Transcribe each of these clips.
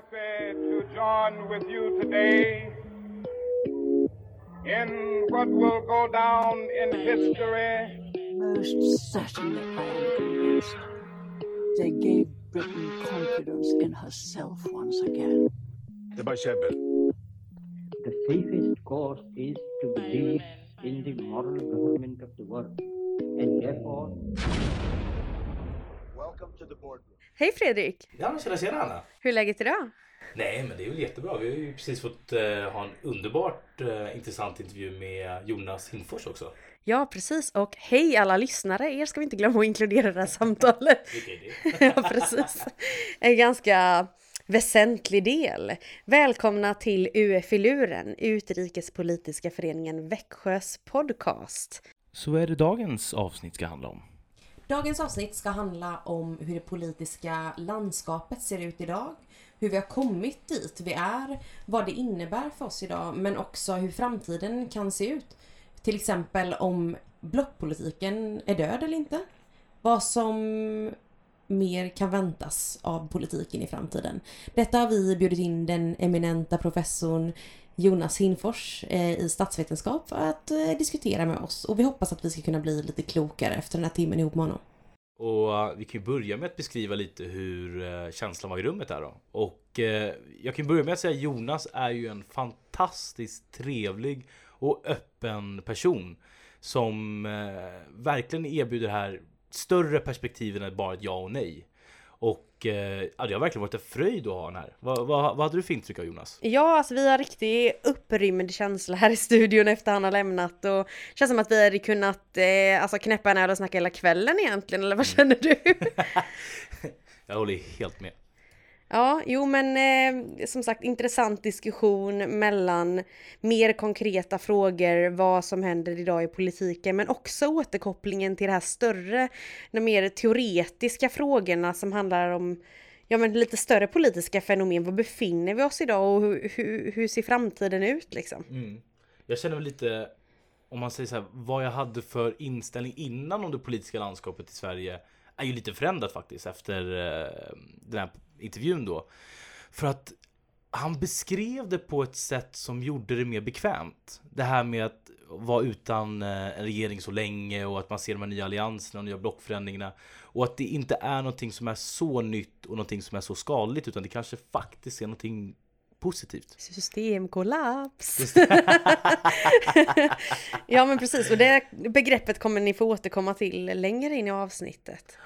happy to join with you today in what will go down in history Most certainly, I am convinced. They gave Britain confidence in herself once again. Det är bara. The safest course is to believe in the moral government of the world. And therefore, Hej Fredrik! Ja, tjena tjena Anna! Hur är läget idag? Nej, men det är väl jättebra. Vi har ju precis fått eh, ha en underbart eh, intressant intervju med Jonas Hinfors också. Ja, precis. Och hej alla lyssnare! Er ska vi inte glömma att inkludera i det här samtalet. Ja, precis. En ganska väsentlig del. Välkomna till UF-luren, Utrikespolitiska föreningen Växjös podcast. Så vad är det dagens avsnitt ska handla om? Dagens avsnitt ska handla om hur det politiska landskapet ser ut idag, hur vi har kommit dit vi är, vad det innebär för oss idag, men också hur framtiden kan se ut. Till exempel om blockpolitiken är död eller inte. Vad som mer kan väntas av politiken i framtiden. Detta har vi bjudit in den eminenta professorn Jonas Hinfors eh, i statsvetenskap för att eh, diskutera med oss. Och vi hoppas att vi ska kunna bli lite klokare efter den här timmen ihop med honom. Och eh, vi kan ju börja med att beskriva lite hur känslan var i rummet där då. Och jag kan börja med att säga att Jonas är ju en fantastiskt trevlig och öppen person som verkligen erbjuder här större perspektiven än bara ett ja och nej. Och eh, ja, det har verkligen varit en fröjd att ha honom här. Vad, vad, vad hade du för intryck av Jonas? Ja, alltså vi har riktigt upprymd känsla här i studion efter han har lämnat och känns som att vi hade kunnat eh, alltså knäppa en öl och snacka hela kvällen egentligen, eller vad känner du? Jag håller helt med. Ja, jo men eh, som sagt intressant diskussion mellan mer konkreta frågor, vad som händer idag i politiken, men också återkopplingen till det här större, de mer teoretiska frågorna som handlar om ja, men lite större politiska fenomen. Var befinner vi oss idag och hur, hur, hur ser framtiden ut liksom? Mm. Jag känner väl lite, om man säger så här, vad jag hade för inställning innan om det politiska landskapet i Sverige är ju lite förändrat faktiskt efter eh, den här intervjun då. För att han beskrev det på ett sätt som gjorde det mer bekvämt. Det här med att vara utan eh, en regering så länge och att man ser de här nya allianserna och nya blockförändringarna. Och att det inte är någonting som är så nytt och någonting som är så skadligt utan det kanske faktiskt är någonting positivt. Systemkollaps! ja men precis, och det begreppet kommer ni få återkomma till längre in i avsnittet.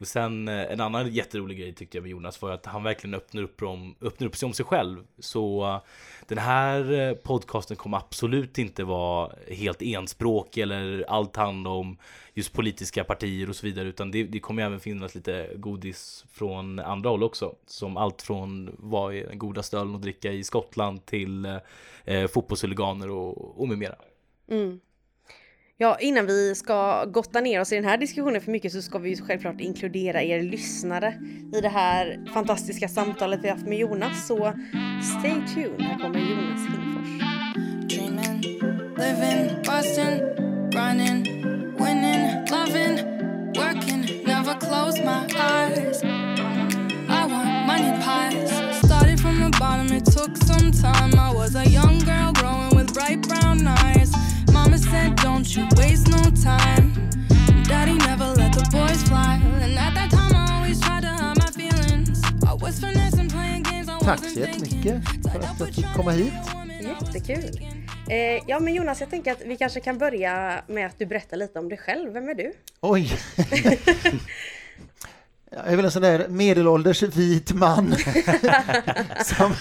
Och sen eh, en annan jätterolig grej tyckte jag med Jonas var att han verkligen öppnar upp, om, öppnar upp sig om sig själv. Så eh, den här eh, podcasten kommer absolut inte vara helt enspråkig eller allt handla om just politiska partier och så vidare. Utan det, det kommer även finnas lite godis från andra håll också. Som allt från vad är den goda stölen att dricka i Skottland till eh, fotbollshuliganer och, och med mera. Mm. Ja, innan vi ska gotta ner oss i den här diskussionen för mycket så ska vi ju självklart inkludera er lyssnare i det här fantastiska samtalet vi haft med Jonas. Så stay tuned, här kommer Jonas Hinfors. Dreaming, living, busting, running, winning, loving, working, never close my eyes. I want money pies. Started from the bottom, it took some time. I was a young girl growing with bright brown eyes. Said, Don't you waste no time. Daddy never let the boys fly. And at that time, I always tried to hide my feelings. I was finessing, playing games I Tack så jättemycket för att jag fick komma hit. Jättekul! Eh, ja men Jonas, jag tänker att vi kanske kan börja med att du berättar lite om dig själv. Vem är du? Oj! Jag är väl en sån där medelålders vit man. Som,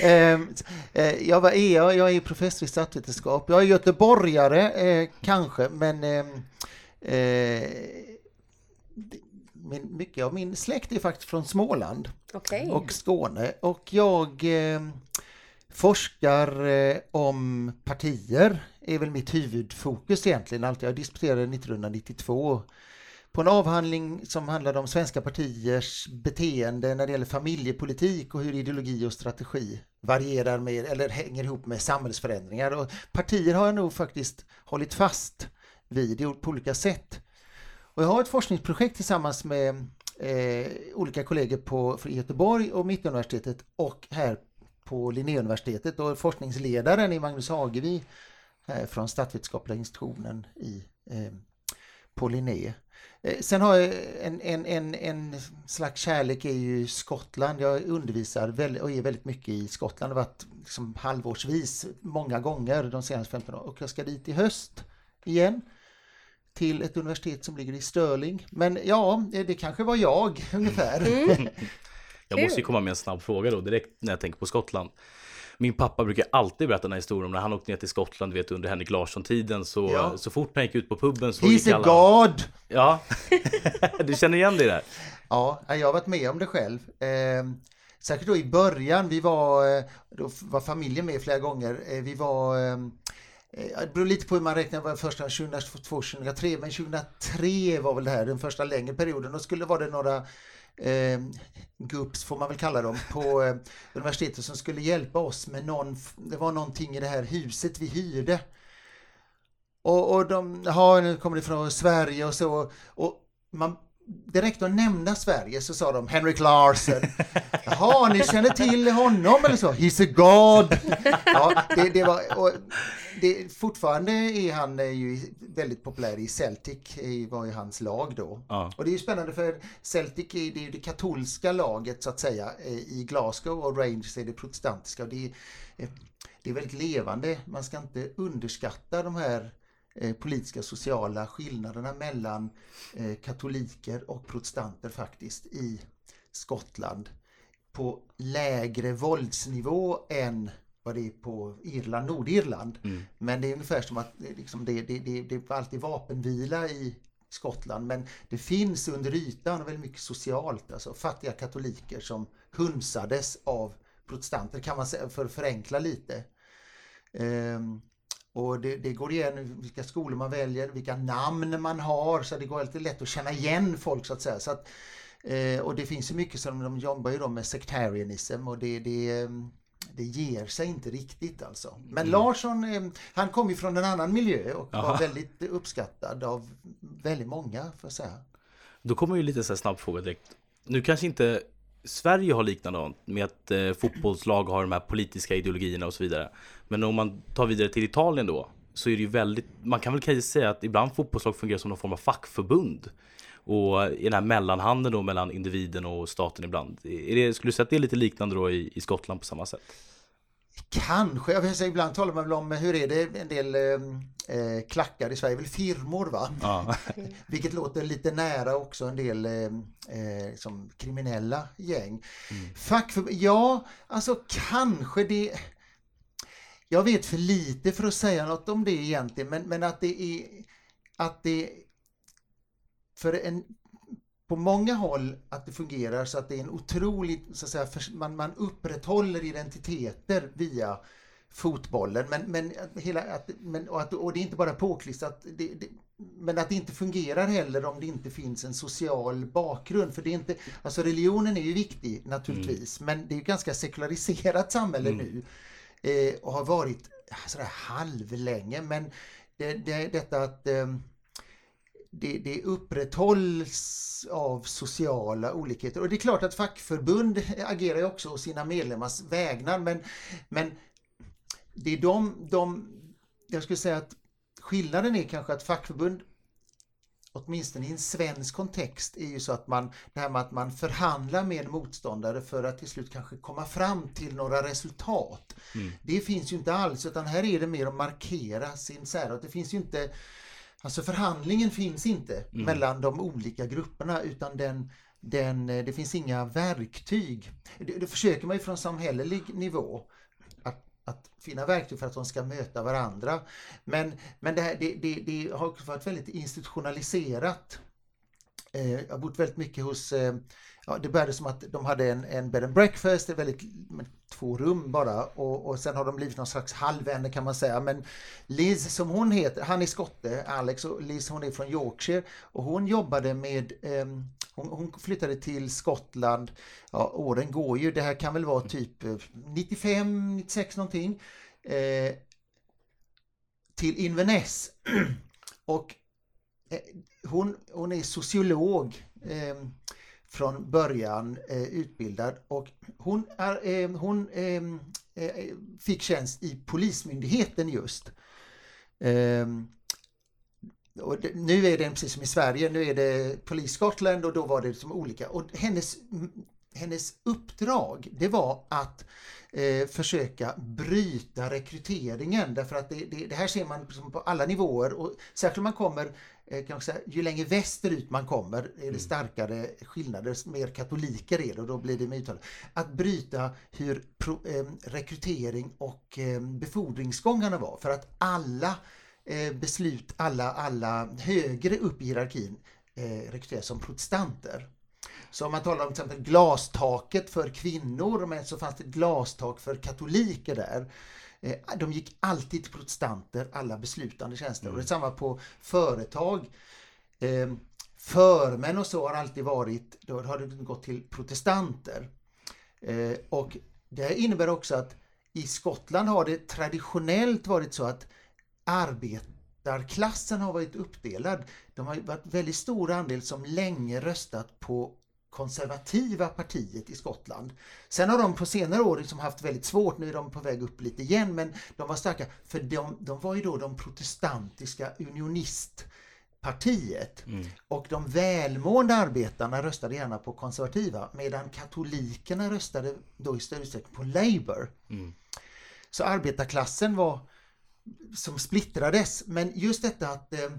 eh, eh, jag, var, jag, jag är professor i statsvetenskap. Jag är göteborgare eh, kanske, men eh, eh, min, mycket av min släkt är faktiskt från Småland Okej. och Skåne. Och jag eh, forskar eh, om partier, är väl mitt huvudfokus egentligen. Allt jag disputerade 1992 på en avhandling som handlade om svenska partiers beteende när det gäller familjepolitik och hur ideologi och strategi varierar med eller hänger ihop med samhällsförändringar. Och partier har jag nog faktiskt hållit fast vid på olika sätt. Och jag har ett forskningsprojekt tillsammans med eh, olika kollegor på för Göteborg och Mittuniversitetet och här på Linnéuniversitetet och forskningsledaren är Magnus Hagevi eh, från Statsvetenskapliga institutionen i, eh, på Linné. Eh, Sen har jag en, en, en, en slags kärlek är ju Skottland. Jag undervisar och är väldigt mycket i Skottland. Jag har varit liksom halvårsvis många gånger de senaste 15 åren och jag ska dit i höst igen till ett universitet som ligger i Stirling. Men ja, det kanske var jag ungefär. Jag måste ju komma med en snabb fråga då direkt när jag tänker på Skottland. Min pappa brukar alltid berätta den här historien om när han åkte ner till Skottland, vet under Henrik Larsson-tiden så, Ja. så fort han gick ut på puben så He's gick a alla... God! Ja, du känner igen det där? Ja, jag har varit med om det själv. Eh, säkert då i början, vi var, eh, då var familjen med flera gånger. Eh, vi var, eh, eh, det beror lite på hur man räknar, var första 2002, 2003, men 2003 var väl det här den första längre perioden. Då skulle det några eh, gups får man väl kalla dem på eh, universitetet som skulle hjälpa oss med någon, det var någonting i det här huset vi hyrde. Och, och de, ja nu kommer det från Sverige och så och man direkt att nämna Sverige så sa de Henrik Larsson. Jaha, ni känner till honom eller så? He's a God! Ja, det, det var, och det, fortfarande är han eh, ju väldigt populär i Celtic, i- var ju hans lag då. Ja. Och det är ju spännande för Celtic är det, är ju det katolska laget så att säga eh, i Glasgow och Rangers är det protestantiska. Och det, är, eh, det är väldigt levande, man ska inte underskatta de här eh, politiska sociala skillnaderna mellan eh, katoliker och protestanter faktiskt i Skottland på lägre våldsnivå än vad det är på Irland, Nordirland. Mm. Men det är ungefär som att det, liksom, det, det, det, det är alltid vapenvila i Skottland men det finns under ytan väldigt mycket socialt, alltså fattiga katoliker som hunsades av protestanter kan man säga för att förenkla lite. Ehm, och det, det går igen vilka skolor man väljer, vilka namn man har, så det går alltid lätt att känna igen folk så att säga. Så att, eh, och det finns ju mycket som de jobbar ju med sectarianism och det, det, eh, det ger sig inte riktigt alltså. Men Larsson, eh, han kom ju från en annan miljö och var Jaha. väldigt uppskattad av väldigt många, får jag säga. Då kommer ju lite så här snabb fråga direkt. Nu kanske inte Sverige har liknande med att eh, fotbollslag har de här politiska ideologierna och så vidare. Men om man tar vidare till Italien då så är det ju väldigt, man kan väl kanske säga att ibland fotbollslag fungerar som någon form av fackförbund. Och i den här mellanhanden då mellan individen och staten ibland. Är det, skulle du säga att det är lite liknande då i, i Skottland på samma sätt? Kanske, jag vill säga, ibland talar man väl om, hur är det, en del eh, eh, klackar i Sverige, väl firmor va? Ja. Vilket låter lite nära också en del eh, eh, som kriminella gäng. Fackförbund, ja, alltså kanske det... Jag vet för lite för att säga något om det egentligen, men, men att det är... Att det... För en... På många håll att det fungerar så att det är en otroligt, så att säga, för, man, man upprätthåller identiteter via fotbollen. Men, men, hela, att, men, och, att, och det är inte bara påklistrat, det, det, men att det inte fungerar heller om det inte finns en social bakgrund. För det är inte, alltså religionen är ju viktig naturligtvis, men det är ju ganska sekulariserat samhälle nu eh, och har varit sådär halvlänge. Men det, det, detta att eh, det, det upprätthålls av sociala olikheter. Och det är klart att fackförbund agerar ju också å sina medlemmars vägnar, men, men det är de, de, jag skulle säga att skillnaden är kanske att fackförbund åtminstone i en svensk kontext är ju så att man, det här med att man förhandlar med motståndare för att till slut kanske komma fram till några resultat. Det finns ju inte alls utan här är det mer att markera sin särart. Det finns ju inte Alltså förhandlingen finns inte mellan de olika grupperna utan den, den, eh, det finns inga verktyg. Det, det försöker man ju från samhällelig nivå att, finna verktyg för att de ska möta varandra. Men, men det, här, det, det, det har också varit väldigt institutionaliserat. Eh, jag har bott väldigt mycket hos, eh, ja, det började som att de hade en, en bed and breakfast, det är väldigt, med två rum bara och, och sen har de blivit någon slags halvvänner kan man säga. Men Liz som hon heter, han är skotte, Alex och Liz hon är från Yorkshire och hon jobbade med, ehm, hon, hon flyttade till Skottland, ja åren går ju, det här kan väl vara typ eh, 95, 96 någonting. Eh, till Inverness. och eh, hon, hon är sociolog. Ehm, från början eh, utbildad och hon, är, eh, hon eh, eh fick tjänst i Polismyndigheten just. Ehm, och det, nu är det precis som i Sverige, nu är det Polis Scotland och då var det som olika. Och hennes, hennes uppdrag det var att eh, försöka bryta rekryteringen därför att det, det, det här ser man på alla nivåer och särskilt om man kommer eh, säga, ju längre västerut man kommer är det Mm. starkare skillnader, mer katoliker är det och då blir det med. Att bryta hur pro, eh, rekrytering och eh, befordringsgångarna var för att alla eh, beslut, alla, alla högre upp i hierarkin eh, rekryteras som protestanter. Så om man talar om till exempel glastaket för kvinnor, men så fanns det glastak för katoliker där. Eh, De gick alltid till protestanter, alla beslutande tjänster. Och det är samma på företag. Eh, Förmän och så har alltid varit, då har det gått till protestanter. Eh, Och det innebär också att i Skottland har det traditionellt varit så att arbetarklassen har varit uppdelad. De har varit väldigt stor andel som länge röstat på konservativa partiet i Skottland. Sen har de på senare år liksom haft väldigt svårt, nu är de på väg upp lite igen, men de var starka för de, de var ju då de protestantiska unionistpartiet. Och de välmående arbetarna röstade gärna på konservativa medan katolikerna röstade då i större utsträckning på Labour. Så arbetarklassen var som splittrades. Men just detta att eh,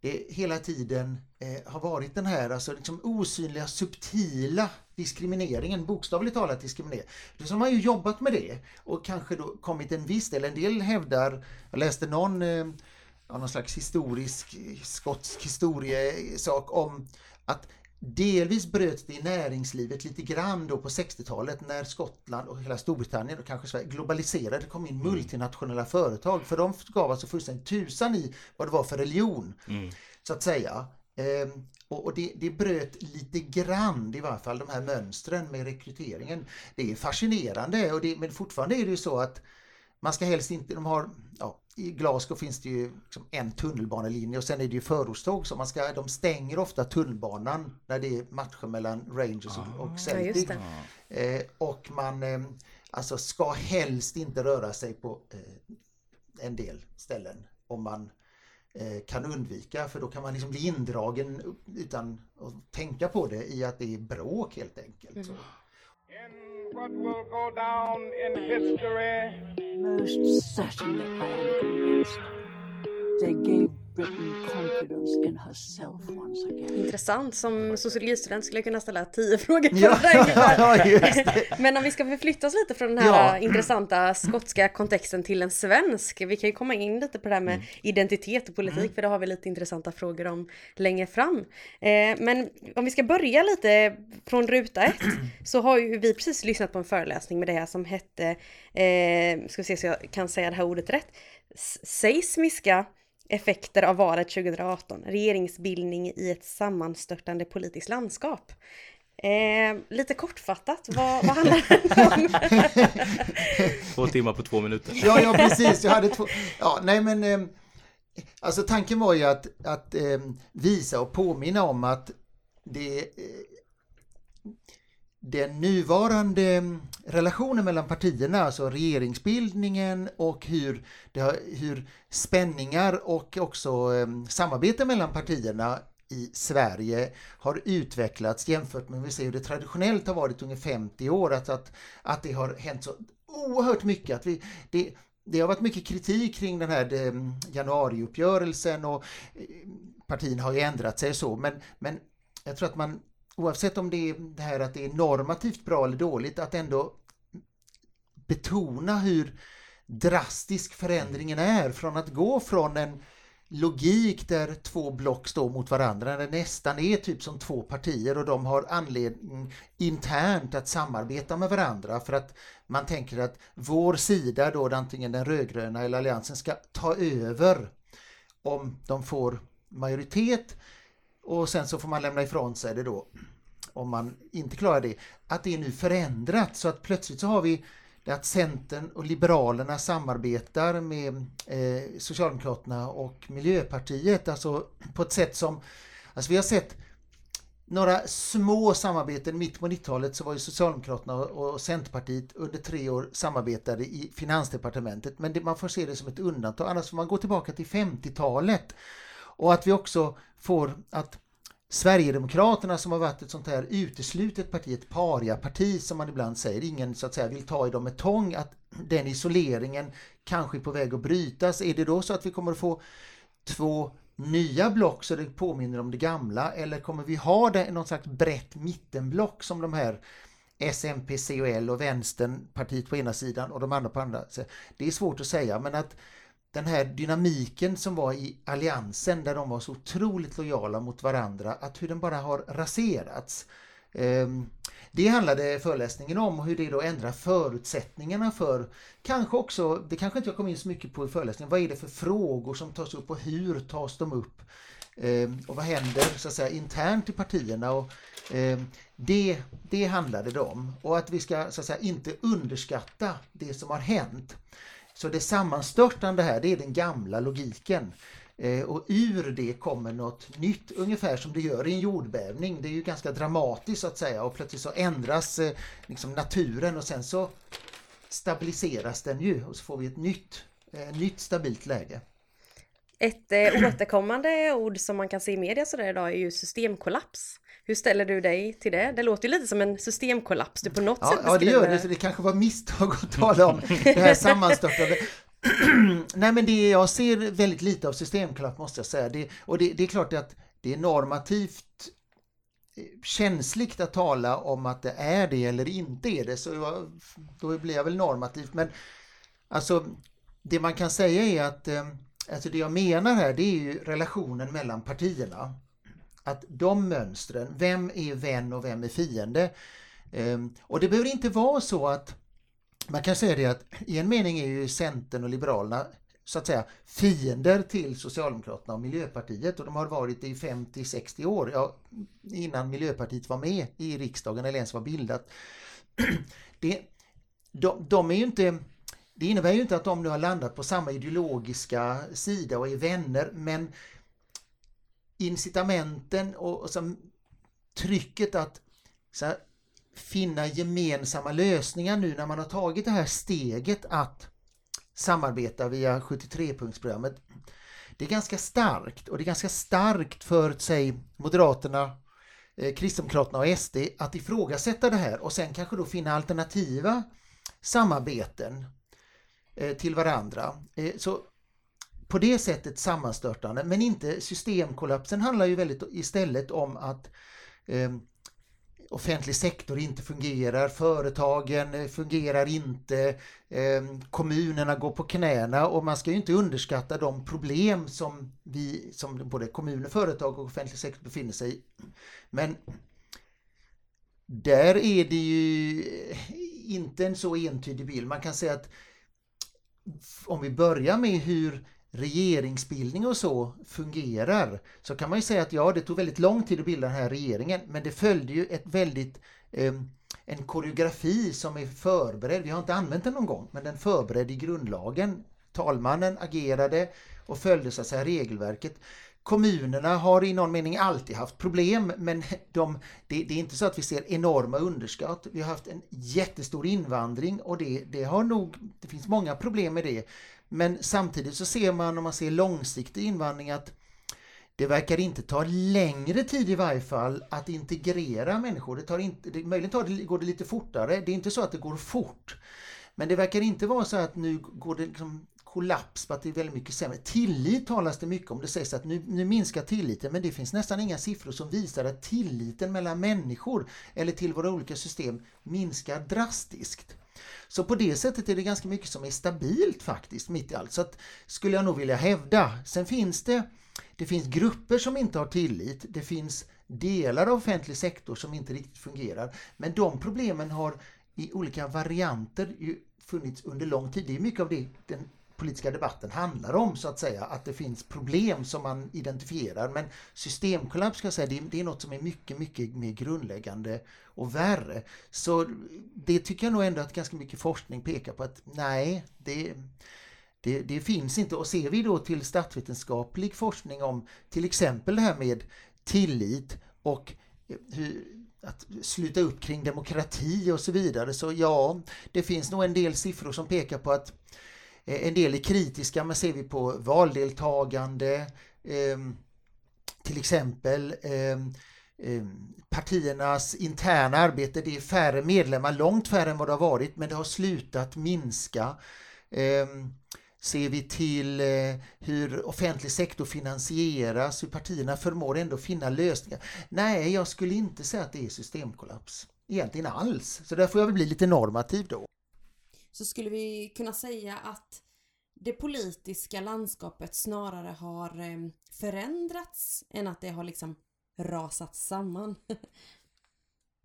det hela tiden eh, har varit den här alltså liksom osynliga, subtila diskrimineringen, bokstavligt talat diskriminering. Så har har ju jobbat med det och kanske då kommit en viss del. En del hävdar, jag läste någon, eh, någon slags historisk, skotsk historiesak om att Delvis bröts det i näringslivet lite grann då på 60-talet när Skottland och hela Storbritannien och kanske Sverige globaliserade. Det kom in multinationella företag för de gav alltså fullständigt tusan i vad det var för religion. Så att säga. Ehm, och och det, det bröt lite grann i varje fall de här mönstren med rekryteringen. Det är fascinerande och det, men fortfarande är det ju så att man ska helst inte, de har, ja, i Glasgow finns det ju liksom en tunnelbanelinje och sen är det ju förortståg så man ska, de stänger ofta tunnelbanan när det är matcher mellan Rangers och, och Ja, Celtic. det. Eh, och man eh, alltså ska helst inte röra sig på eh, en del ställen om man eh, kan undvika för då kan man liksom bli indragen utan att tänka på det i att det är bråk helt enkelt. Så. What will go down in history Most certainly, I am convinced. They gave Britain confidence in herself once again. Intressant. Som sociologistudent skulle jag kunna ställa tio frågor på Ja, det. Men om vi ska förflytta oss lite från den här Ja. intressanta skotska kontexten till en svensk. Vi kan ju komma in lite på det här med identitet och politik för det har vi lite intressanta frågor om längre fram. Eh, men om vi ska börja lite från ruta ett så har ju vi precis lyssnat på en föreläsning med det här som hette, eh, ska vi se så jag kan säga det här ordet rätt, seismiska effekter av valet 2018, regeringsbildning i ett sammanstörtande politiskt landskap. Eh, lite kortfattat, vad, vad handlar det om? Två timmar på två minuter. Ja, ja precis. Jag hade två... Ja, nej men... Eh, alltså tanken var ju att, att eh, visa och påminna om att det... Den nuvarande mm, relationen mellan partierna, alltså regeringsbildningen och hur, det har, hur spänningar och också eh, samarbete mellan partierna i Sverige har utvecklats jämfört med vi ser hur det traditionellt har varit under 50 år. Att, att, att det har hänt så oerhört mycket. Att vi, det, det har varit mycket kritik kring den här mm, januariuppgörelsen och partierna har ju ändrat sig och så men, men jag tror att man oavsett om det är det här att det är normativt bra eller dåligt att ändå betona hur drastisk förändringen är från att gå från en logik där två block står mot varandra, där det nästan är typ som två partier och de har anledning internt att samarbeta med varandra för att man tänker att vår sida då, antingen den rödgröna eller alliansen, ska ta över om de får majoritet och sen så får man lämna ifrån sig det då om man inte klarar det. Att det är nu förändrat så att plötsligt så har vi det att Centern och Liberalerna samarbetar med eh, Socialdemokraterna och Miljöpartiet, alltså på ett sätt som, alltså vi har sett några små samarbeten. Mitt på 90-talet så var ju Socialdemokraterna och Centerpartiet under tre år samarbetade i Finansdepartementet. Men det, man får se det som ett undantag. Annars får man gå tillbaka till 50-talet. Och att vi också får att Sverigedemokraterna som har varit ett sånt här uteslutet parti, ett paria-parti som man ibland säger, ingen så att säga vill ta i dem med tång, att den isoleringen kanske är på väg att brytas. Är det då så att vi kommer att få två nya block så det påminner om det gamla eller kommer vi ha det, någon slags brett mittenblock som de här SMP, COL och vänstern, partiet på ena sidan och de andra på andra. Det är svårt att säga men att den här dynamiken som var i alliansen där de var så otroligt lojala mot varandra, att hur den bara har raserats. Ehm, det handlade föreläsningen om och hur det då ändrar förutsättningarna för kanske också, det kanske inte jag kom in så mycket på i föreläsningen, vad är det för frågor som tas upp och hur tas de upp? Ehm, och vad händer så att säga internt i partierna? Och, ehm, det, det handlade det om och att vi ska så att säga inte underskatta det som har hänt. Så det sammanstörtande här, det är den gamla logiken. Eh, och ur det kommer något nytt, ungefär som det gör i en jordbävning. Det är ju ganska dramatiskt så att säga och plötsligt så ändras eh, liksom naturen och sen så stabiliseras den ju och så får vi ett nytt, eh, nytt stabilt läge. Ett eh, återkommande ord som man kan se i media sådär idag är ju systemkollaps. Hur ställer du dig till det? Det låter ju lite som en systemkollaps du på något ja, sätt Ja, det gör det. Så det kanske var misstag att tala om det här sammanstörtande. Nej, men det, jag ser väldigt lite av systemkollaps måste jag säga. Det, och det, det är klart att det är normativt eh, känsligt att tala om att det är det eller inte är det, så jag, då blir jag väl normativt. Men alltså, det man kan säga är att eh, alltså det jag menar här, det är ju relationen mellan partierna att de mönstren, vem är vän och vem är fiende? Ehm, och det behöver inte vara så att man kan säga det att i en mening är ju Centern och Liberalerna så att säga fiender till Socialdemokraterna och Miljöpartiet och de har varit det i 50-60 år, ja, innan Miljöpartiet var med i riksdagen eller ens var bildat. Det, de, de är ju inte det innebär ju inte att de nu har landat på samma ideologiska sida och är vänner men incitamenten och, och som trycket att här, finna gemensamma lösningar nu när man har tagit det här steget att samarbeta via 73-punktsprogrammet. Det är ganska starkt och det är ganska starkt för, säg, Moderaterna, eh, Kristdemokraterna och SD att ifrågasätta det här och sen kanske då finna alternativa samarbeten eh, till varandra. Eh, så på det sättet sammanstörtande, men inte systemkollapsen handlar ju väldigt istället om att eh, offentlig sektor inte fungerar, företagen eh, fungerar inte, eh, kommunerna går på knäna och man ska ju inte underskatta de problem som vi, som både kommuner, företag och offentlig sektor befinner sig i. Men där är det ju eh, inte en så entydig bild. Man kan säga att om vi börjar med hur regeringsbildning och så fungerar så kan man ju säga att ja, det tog väldigt lång tid att bilda den här regeringen men det följde ju ett väldigt eh, en koreografi som är förberedd. Vi har inte använt den någon gång men den förberedde i grundlagen. Talmannen agerade och följde så att säga regelverket. Kommunerna har i någon mening alltid haft problem men de, det, det, är inte så att vi ser enorma underskott. Vi har haft en jättestor invandring och det, det har nog, det finns många problem med det. Men samtidigt så ser man om man ser långsiktig invandring att det verkar inte ta längre tid i varje fall att integrera människor. Det tar inte, det, möjligen tar det, går det lite fortare. Det är inte så att det går fort. Men det verkar inte vara så att nu går det liksom kollaps på att det är väldigt mycket sämre. Tillit talas det mycket om. Det sägs att nu, nu minskar tilliten men det finns nästan inga siffror som visar att tilliten mellan människor eller till våra olika system minskar drastiskt. Så på det sättet är det ganska mycket som är stabilt faktiskt mitt i allt. Så att, skulle jag nog vilja hävda. Sen finns det, det finns grupper som inte har tillit. Det finns delar av offentlig sektor som inte riktigt fungerar. Men de problemen har i olika varianter funnits under lång tid. Det är mycket av det den politiska debatten handlar om så att säga, att det finns problem som man identifierar. Men systemkollaps ska jag säga, det är, det är något som är mycket, mycket mer grundläggande och värre. Så det tycker jag nog ändå att ganska mycket forskning pekar på att nej, det, det, det finns inte. Och ser vi då till statsvetenskaplig forskning om till exempel det här med tillit och eh, hur, att sluta upp kring demokrati och så vidare. Så ja, det finns nog en del siffror som pekar på att Eh, en del är kritiska, men ser vi på valdeltagande, ehm, till exempel ehm, ehm, partiernas interna arbete, det är färre medlemmar, långt färre än vad det har varit, men det har slutat minska. Ser vi till eh, hur offentlig sektor finansieras, hur partierna förmår ändå finna lösningar. Nej, jag skulle inte säga att det är systemkollaps. Egentligen alls. Så där får jag väl bli lite normativ då. Så skulle vi kunna säga att det politiska landskapet snarare har ehm, förändrats än att det har liksom rasat samman.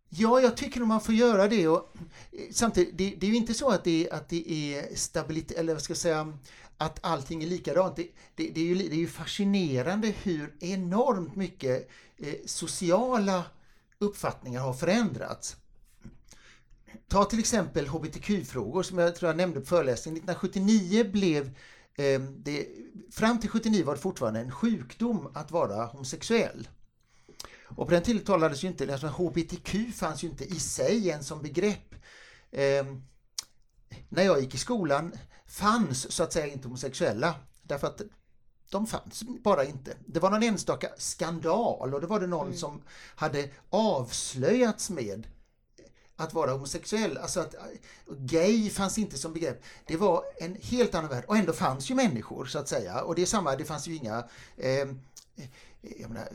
Ja, jag tycker att man får göra det. Och, eh, samtidigt, det, det är ju inte så att det, att det är stabilt, eller vad ska jag säga, att allting är likadant. Det, det, det, är, ju, det är ju fascinerande hur enormt mycket eh, sociala uppfattningar har förändrats. Ta till exempel hbtq-frågor som jag tror jag nämnde på föreläsningen. 1979 blev eh, det, fram till 79 var det fortfarande en sjukdom att vara homosexuell. Och på den tiden talades ju inte, alltså HBTQ fanns ju inte i sig ens som begrepp. Eh, när jag gick i skolan fanns så att säga inte homosexuella därför att de fanns bara inte. Det var någon enstaka skandal och det var det någon mm. som hade avslöjats med att vara homosexuell. Alltså att gay fanns inte som begrepp. Det var en helt annan värld och ändå fanns ju människor så att säga. Och det är samma, det fanns ju inga eh, jag menar,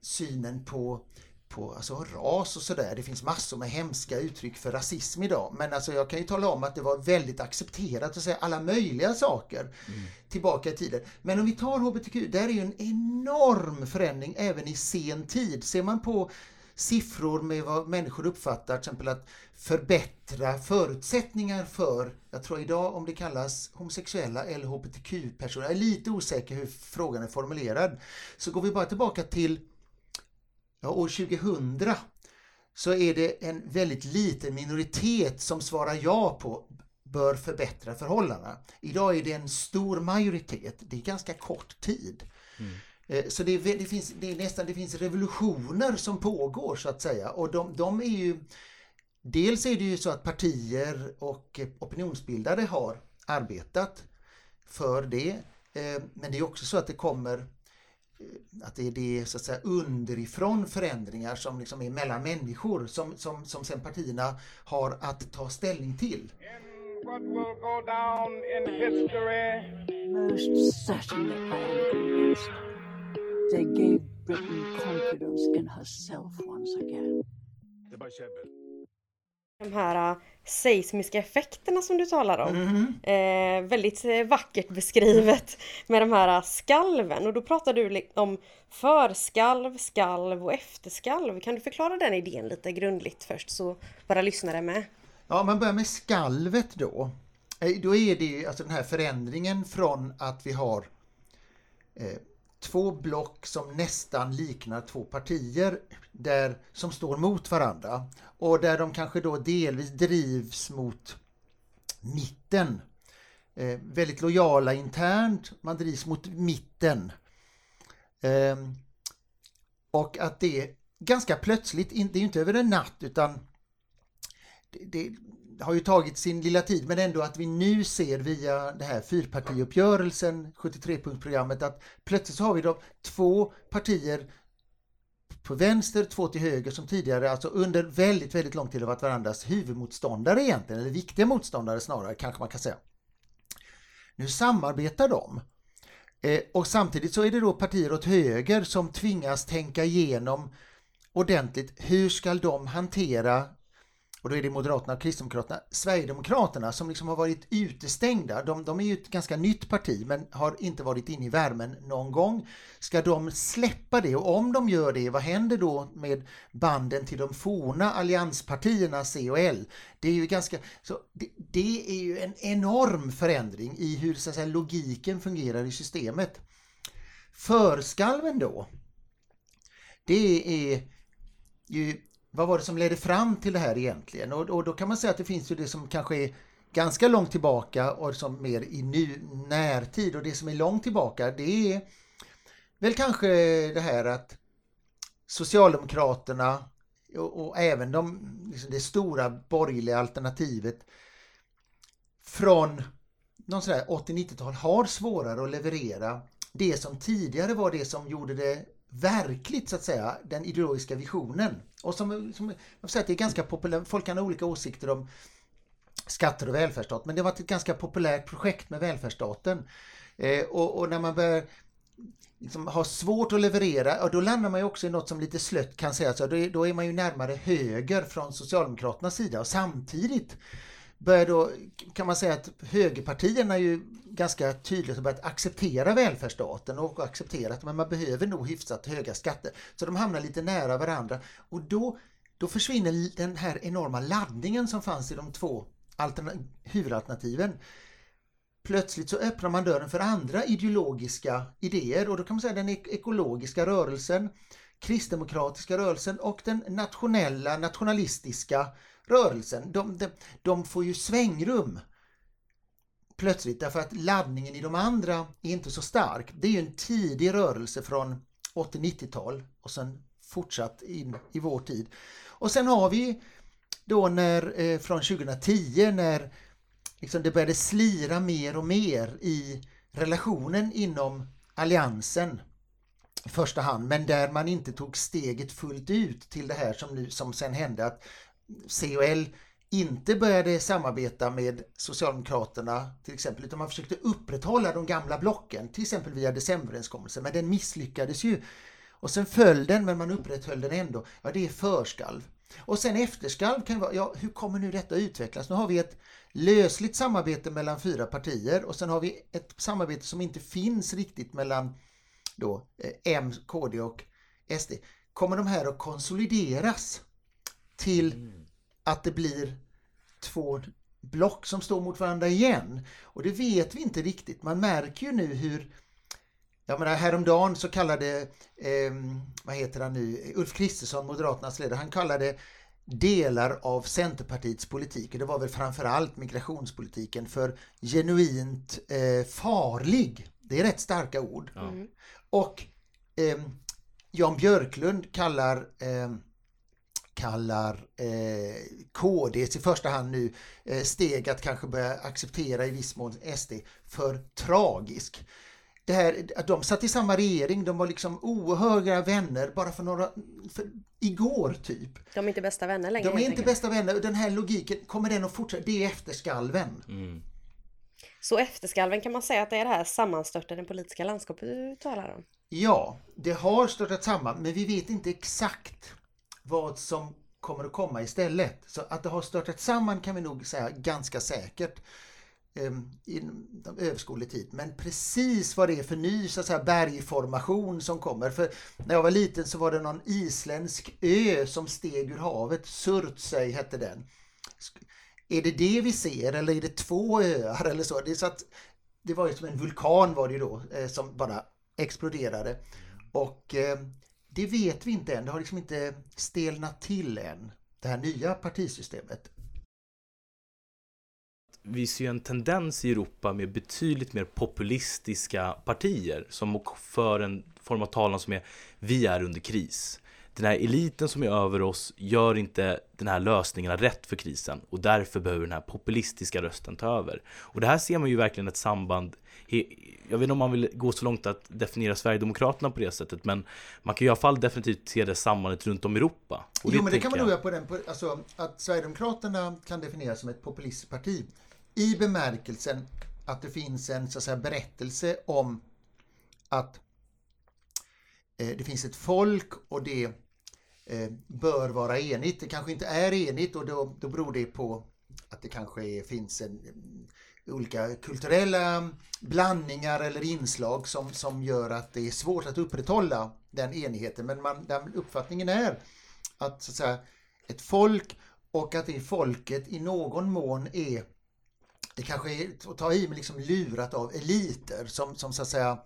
synen på på alltså, ras och sådär. Det finns massor med hemska uttryck för rasism idag. Men alltså, jag kan ju tala om att det var väldigt accepterat att säga alla möjliga saker mm. tillbaka i tiden. Men om vi tar HBTQ, där är ju en enorm förändring även i sen tid. Ser man på siffror med vad människor uppfattar, till exempel att förbättra förutsättningar för, jag tror idag om det kallas homosexuella eller HBTQ-personer, jag är lite osäker hur frågan är formulerad. Så går vi bara tillbaka till Ja, år 2000 så är det en väldigt liten minoritet som svarar ja på bör förbättra förhållandena. Idag är det en stor majoritet, det är ganska kort tid. Mm. Eh, så det, är, det, finns, det är nästan det finns revolutioner som pågår så att säga och de, de är ju Dels är det ju så att partier och opinionsbildare har arbetat för det eh, men det är också så att det kommer Eh, att det är det så att säga underifrån förändringar som liksom är mellan människor som, som, som sen partierna har att ta ställning till. What will go down in history? Most certainly I am convinced. They gave Britain confidence in herself once again. De här seismiska effekterna som du talar om. Mm. Eh, väldigt eh, vackert beskrivet med de här skalven och då pratar du om förskalv, skalv och efterskalv. Kan du förklara den idén lite grundligt först så våra lyssnare med? Ja, man börjar med skalvet då. Eh, då är det alltså den här förändringen från att vi har eh, två block som nästan liknar två partier där, som står mot varandra och där de kanske då delvis drivs mot mitten. Eh, väldigt lojala internt, man drivs mot mitten. Eh, och att det ganska plötsligt, det är ju inte över en natt utan det, det, har ju tagit sin lilla tid men ändå att vi nu ser via det här fyrpartiuppgörelsen, 73-punktsprogrammet, att plötsligt så har vi då två partier på vänster, två till höger som tidigare, alltså under väldigt, väldigt lång tid har varit varandras huvudmotståndare egentligen, eller viktiga motståndare snarare kanske man kan säga. Nu samarbetar de. Eh, och samtidigt så är det då partier åt höger som tvingas tänka igenom ordentligt hur ska de hantera och då är det Moderaterna och Kristdemokraterna. Sverigedemokraterna som liksom har varit utestängda, de, de är ju ett ganska nytt parti men har inte varit inne i värmen någon gång. Ska de släppa det och om de gör det, vad händer då med banden till de forna allianspartierna C och L? Det är ju ganska, så det, det är ju en enorm förändring i hur så att säga, logiken fungerar i systemet. Förskalven då, det är ju vad var det som ledde fram till det här egentligen? Och, och, då kan man säga att det finns ju det som kanske är ganska långt tillbaka och som mer i nu, närtid och det som är långt tillbaka det är väl kanske det här att Socialdemokraterna och, och även de, liksom det stora borgerliga alternativet från någon sådär 80-90-tal har svårare att leverera det som tidigare var det som gjorde det verkligt så att säga, den ideologiska visionen. Och som, som jag säger, det är ganska populärt, folk kan ha olika åsikter om skatter och välfärdsstat, men det var ett ganska populärt projekt med välfärdsstaten. Eh, och, och, när man börjar liksom, ha svårt att leverera, och då landar man ju också i något som lite slött kan sägas, då, då är man ju närmare höger från Socialdemokraternas sida och samtidigt börjar då, kan man säga att högerpartierna ju ganska tydligt har börjat acceptera välfärdsstaten och acceptera att man behöver nog hyfsat höga skatter. Så de hamnar lite nära varandra och då, då försvinner den här enorma laddningen som fanns i de två huvudalternativen. Plötsligt så öppnar man dörren för andra ideologiska idéer och då kan man säga den ekologiska rörelsen, kristdemokratiska rörelsen och den nationella, nationalistiska rörelsen. De, de, de får ju svängrum plötsligt därför att laddningen i de andra är inte så stark. Det är ju en tidig rörelse från 80-90-tal och sen fortsatt in i vår tid. Och sen har vi då när eh, från 2010 när liksom det började slira mer och mer i relationen inom alliansen i första hand, men där man inte tog steget fullt ut till det här som, nu, som sen hände att C och L inte började samarbeta med Socialdemokraterna till exempel, utan man försökte upprätthålla de gamla blocken, till exempel via decemberöverenskommelsen, men den misslyckades ju. Och sen föll den, men man upprätthöll den ändå. Ja, det är förskalv. Och sen efterskalv kan vara, ja, hur kommer nu detta utvecklas? Nu har vi ett lösligt samarbete mellan fyra partier och sen har vi ett samarbete som inte finns riktigt mellan då eh, M, KD och SD. Kommer de här att konsolideras till mm att det blir två block som står mot varandra igen. Och det vet vi inte riktigt. Man märker ju nu hur jag menar häromdagen så kallade, eh, vad heter han nu, Ulf Kristersson, Moderaternas ledare, han kallade delar av Centerpartiets politik, och det var väl framförallt migrationspolitiken, för genuint eh, farlig. Det är rätt starka ord. Mm. Och eh, Jan Björklund kallar eh, kallar eh, KDs i första hand nu eh, steg att kanske börja acceptera i viss mån SD för tragisk. Det här, att de satt i samma regering, de var liksom oerhörda vänner bara för några, för, igår typ. De är inte bästa vänner längre. De är inte bästa vänner den här logiken, kommer den att fortsätta? Det är efterskalven. Mm. Så efterskalven kan man säga att det är det här sammanstörtade politiska landskapet du talar om? Ja, det har störtat samman men vi vet inte exakt vad som kommer att komma istället. Så att det har störtat samman kan vi nog säga ganska säkert um, i överskådlig tid. Men precis vad det är för ny så att säga, bergformation som kommer. För när jag var liten så var det någon isländsk ö som steg ur havet. Surtsey hette den. Är det det vi ser eller är det två öar eller så? Det, är så att, det var ju som en vulkan var det ju då eh, som bara exploderade. Och eh, det vet vi inte än. Det har liksom inte stelnat till än, det här nya partisystemet. Vi ser ju en tendens i Europa med betydligt mer populistiska partier som för en form av talan som är vi är under kris den här eliten som är över oss gör inte den här lösningarna rätt för krisen och därför behöver den här populistiska rösten ta över. Och det här ser man ju verkligen ett samband jag vet inte om man vill gå så långt att definiera Sverigedemokraterna på det sättet men man kan ju i alla fall definitivt se det sambandet runt om i Europa. Och jo men det kan man nog göra på den, alltså att Sverigedemokraterna kan definieras som ett populistparti i bemärkelsen att det finns en så att säga, berättelse om att eh, det finns ett folk och det Eh, bör vara enigt. Det kanske inte är enigt och då, då beror det på att det kanske finns en, olika kulturella blandningar eller inslag som, som gör att det är svårt att upprätthålla den enigheten. Men man, den uppfattningen är att, så att säga, ett folk och att det folket i någon mån är det kanske är att ta i men liksom lurat av eliter som, som så att säga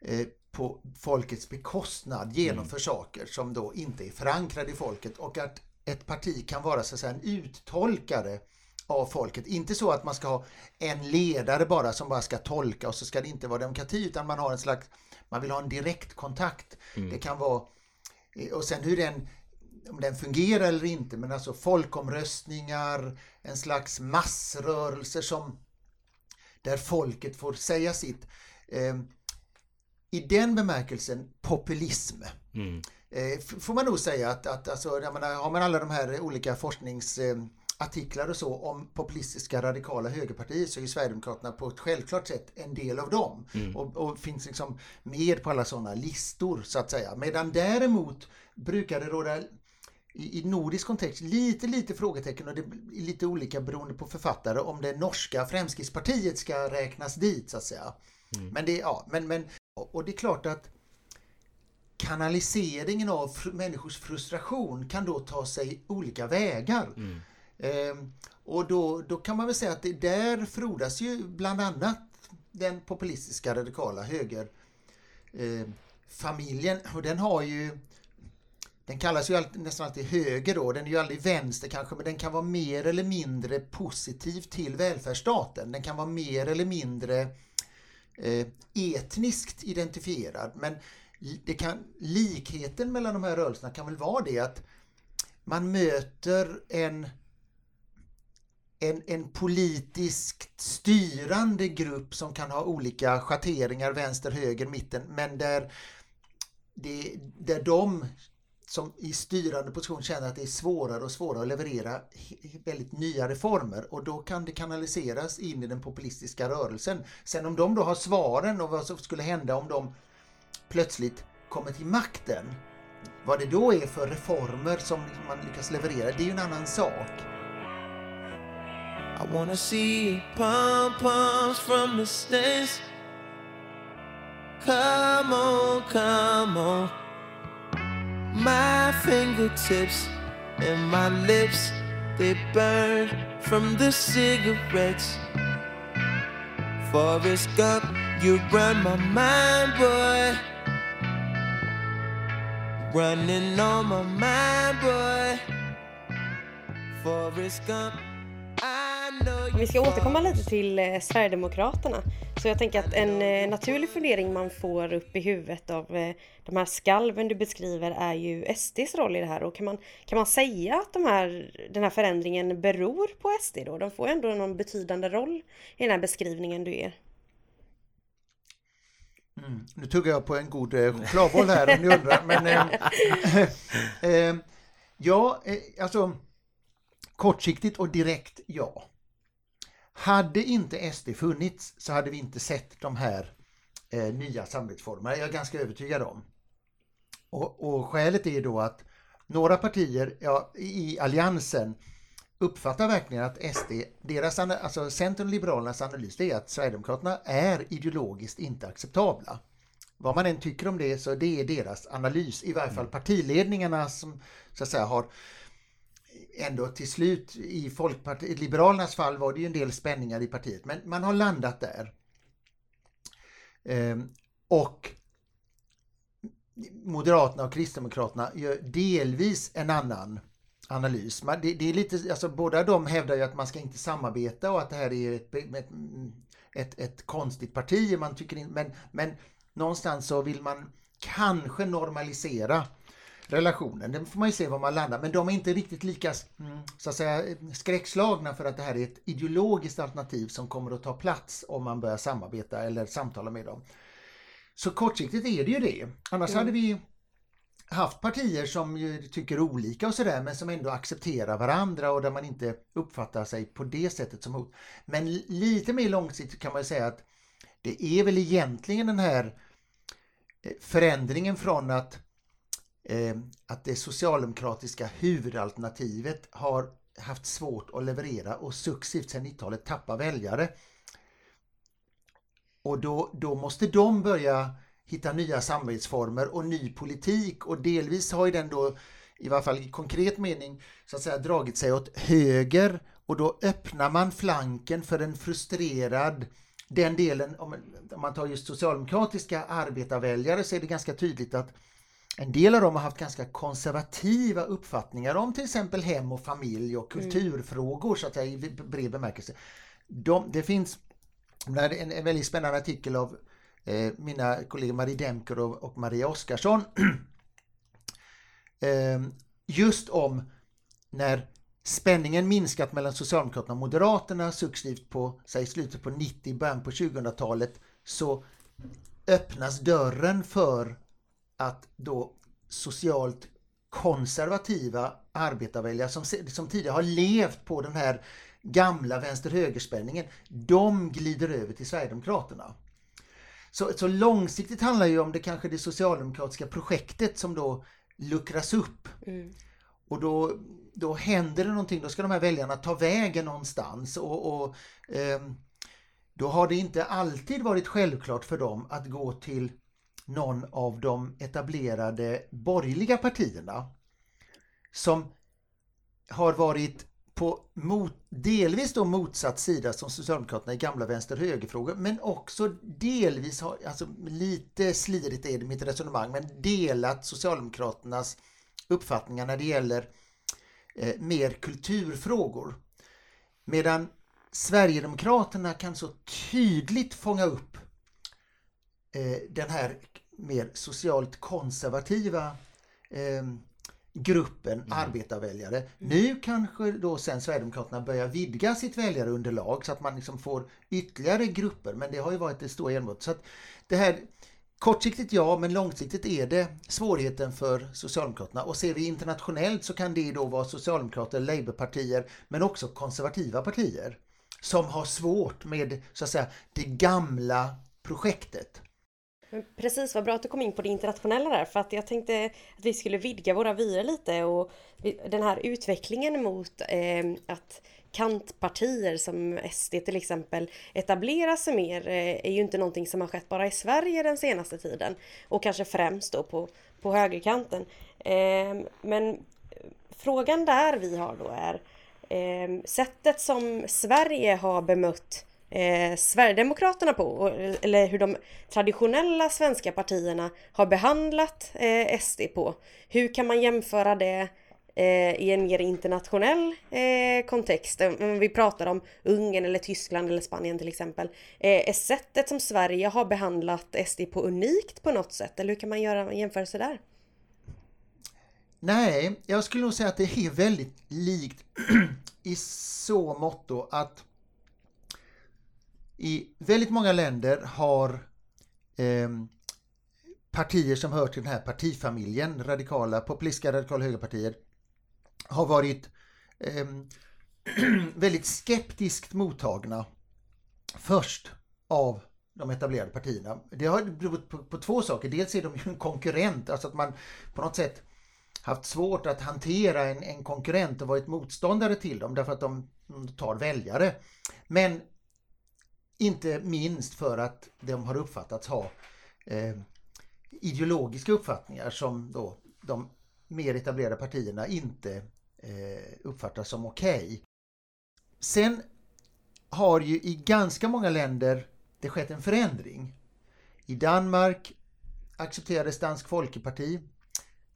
eh, på folkets bekostnad genomför mm. saker som då inte är förankrade i folket och att ett parti kan vara så att säga en uttolkare av folket. Inte så att man ska ha en ledare bara som bara ska tolka och så ska det inte vara demokrati utan man har en slags, man vill ha en direktkontakt. Mm. Det kan vara Eh, Och sen hur den, om den fungerar eller inte, men alltså folkomröstningar, en slags massrörelser som där folket får säga sitt. Eh, I den bemärkelsen populism. Mm. Eh, får man nog säga att, att alltså, menar, har man alla de här olika forskningsartiklar och så om populistiska radikala högerpartier så är Sverigedemokraterna på ett självklart sätt en del av dem och, och finns liksom med på alla sådana listor så att säga. Medan däremot brukar det råda i, i nordisk kontext lite, lite frågetecken och det är lite olika beroende på författare om det norska Fremskrittspartiet ska räknas dit så att säga. Men det, ja, men, men, och det är klart att kanaliseringen av människors frustration kan då ta sig olika vägar. Ehm, Ehm, och då, då kan man väl säga att det där frodas ju bland annat den populistiska radikala högerfamiljen. Ehm, och den har ju den kallas ju alltid, nästan alltid höger då, den är ju aldrig vänster kanske, men den kan vara mer eller mindre positiv till välfärdsstaten. Den kan vara mer eller mindre eh, etniskt identifierad. Men det kan, likheten mellan de här rörelserna kan väl vara det att man möter en, en, en politiskt styrande grupp som kan ha olika schatteringar, vänster, höger, mitten, men där, det, där de som i styrande position känner att det är svårare och svårare att leverera väldigt nya reformer och då kan det kanaliseras in i den populistiska rörelsen. Sen om de då har svaren och vad som skulle hända om de plötsligt kommer till makten, vad det då är för reformer som man lyckas leverera, det är ju en annan sak. I wanna see pom poms from the stands. Come on, come on. My fingertips and my lips, they burn from the cigarettes. Forrest Gump, you run my mind, boy. Running on my mind, boy. Forrest Gump, Vi ska återkomma lite till eh, Sverigedemokraterna. Så jag tänker att en eh, naturlig fundering man får upp i huvudet av eh, de här skalven du beskriver är ju SDs roll i det här. Och kan man, kan man säga att de här, den här förändringen beror på SD då? De får ändå någon betydande roll i den här beskrivningen du ger. Mm. Nu tuggar jag på en god eh, chokladboll här om ni undrar. Men, eh, eh, ja, eh, alltså kortsiktigt och direkt ja. Hade inte SD funnits så hade vi inte sett de här eh, nya samarbetsformerna. Jag är ganska övertygad om. Och, och skälet är då att några partier ja, i Alliansen uppfattar verkligen att SD, deras, alltså Centern och Liberalernas analys, är att Sverigedemokraterna är ideologiskt inte acceptabla. Vad man än tycker om det så det är deras analys, i varje fall partiledningarna som så att säga har ändå till slut i Folkpartiet, Liberalernas fall var det ju en del spänningar i partiet, men man har landat där. Ehm, och Moderaterna och Kristdemokraterna gör delvis en annan analys. Man, det, det är lite, alltså båda de hävdar ju att man ska inte samarbeta och att det här är ett, ett, ett, ett konstigt parti. Man tycker in, men, men någonstans så vill man kanske normalisera relationen. Det får man ju se var man landar. Men de är inte riktigt lika mm, så att säga, skräckslagna för att det här är ett ideologiskt alternativ som kommer att ta plats om man börjar samarbeta eller samtala med dem. Så kortsiktigt är det ju det. Annars hade vi haft partier som ju tycker olika och sådär men som ändå accepterar varandra och där man inte uppfattar sig på det sättet som hot. Men lite mer långsiktigt kan man ju säga att det är väl egentligen den här eh, förändringen från att, Eh, att det socialdemokratiska huvudalternativet har haft svårt att leverera och successivt sedan 90-talet tappa väljare. Och då, då måste de börja hitta nya samarbetsformer och ny politik och delvis har ju den då i varje fall i konkret mening så att säga dragit sig åt höger och då öppnar man flanken för en frustrerad den delen, om om man tar just socialdemokratiska arbetarväljare så är det ganska tydligt att en del av dem har haft ganska konservativa uppfattningar om till exempel hem och familj och kulturfrågor så att säga i bred bemärkelse. De, det finns en, en väldigt spännande artikel av eh, mina kollegor Marie Demker och, och Maria Oskarsson eh, just om när spänningen minskat mellan Socialdemokraterna och Moderaterna successivt på säg, slutet på 90, början på 2000-talet så öppnas dörren för att då socialt konservativa arbetarväljare som, som tidigare har levt på den här gamla vänster-högerspänningen, de glider över till Sverigedemokraterna. Så, så långsiktigt handlar ju om det kanske det socialdemokratiska projektet som då luckras upp. Mm. Och då, då händer det någonting, då ska de här väljarna ta vägen någonstans och, och eh, då har det inte alltid varit självklart för dem att gå till någon av de etablerade borgerliga partierna som har varit på mot, delvis då motsatt sida som Socialdemokraterna i gamla vänster-högerfrågor men också delvis, har, alltså lite slirigt är det mitt resonemang, men delat Socialdemokraternas uppfattningar när det gäller eh, mer kulturfrågor. Medan Sverigedemokraterna kan så tydligt fånga upp eh, den här mer socialt konservativa eh, gruppen mm. arbetarväljare. Mm. Nu kanske då sen Sverigedemokraterna börjar vidga sitt väljarunderlag så att man liksom får ytterligare grupper men det har ju varit det stora genombrottet. Så att det här Kortsiktigt ja, men långsiktigt är det svårigheten för Socialdemokraterna. Och ser vi internationellt så kan det då vara Socialdemokrater, Labourpartier men också konservativa partier som har svårt med så att säga det gamla projektet. Precis, vad bra att du kom in på det internationella där för att jag tänkte att vi skulle vidga våra vyer lite och den här utvecklingen mot eh, att kantpartier som SD till exempel etablerar sig mer eh, är ju inte någonting som har skett bara i Sverige den senaste tiden och kanske främst då på, på högerkanten. Eh, men frågan där vi har då är eh, sättet som Sverige har bemött eh, Sverigedemokraterna på, eller hur de traditionella svenska partierna har behandlat eh, SD på. Hur kan man jämföra det eh, i en mer internationell eh, kontext? Om vi pratar om Ungern eller Tyskland eller Spanien till exempel. Eh, är sättet som Sverige har behandlat SD på unikt på något sätt? Eller hur kan man göra en jämförelse där? Nej, jag skulle nog säga att det är väldigt likt i så måtto att i väldigt många länder har eh, partier som hör till den här partifamiljen, radikala, populistiska radikala högerpartier, har varit eh, väldigt skeptiskt mottagna först av de etablerade partierna. Det har berott på, på, två saker. Dels är de ju en konkurrent, alltså att man på något sätt haft svårt att hantera en, en konkurrent och varit motståndare till dem därför att de, de tar väljare. Men inte minst för att de har uppfattats ha eh, ideologiska uppfattningar som då de mer etablerade partierna inte eh, uppfattar som okej. Okay. Sen har ju i ganska många länder det skett en förändring. I Danmark accepterades Dansk Folkeparti.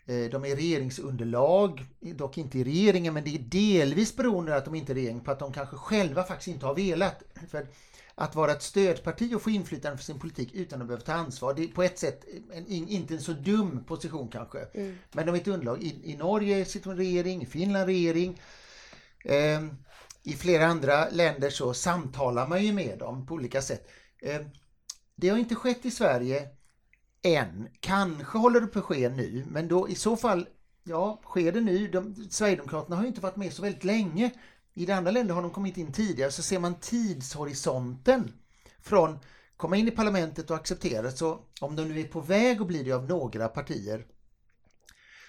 Eh, de är regeringsunderlag, dock inte i regeringen, men det är delvis beroende att de inte är regering på att de kanske själva faktiskt inte har velat. För att vara ett stödparti och få inflytande för sin politik utan att behöva ta ansvar. Det är på ett sätt en, inte en så dum position kanske. Mm. Men de är ett underlag. I, I, Norge sitter en regering, i Finland regering. Eh, I flera andra länder så samtalar man ju med dem på olika sätt. Eh, det har inte skett i Sverige än. Kanske håller det på att ske nu, men då i så fall, ja, sker det nu? De, Sverigedemokraterna har ju inte varit med så väldigt länge. I de andra länder har de kommit in tidigare så ser man tidshorisonten från komma in i parlamentet och acceptera så om de nu är på väg att bli det av några partier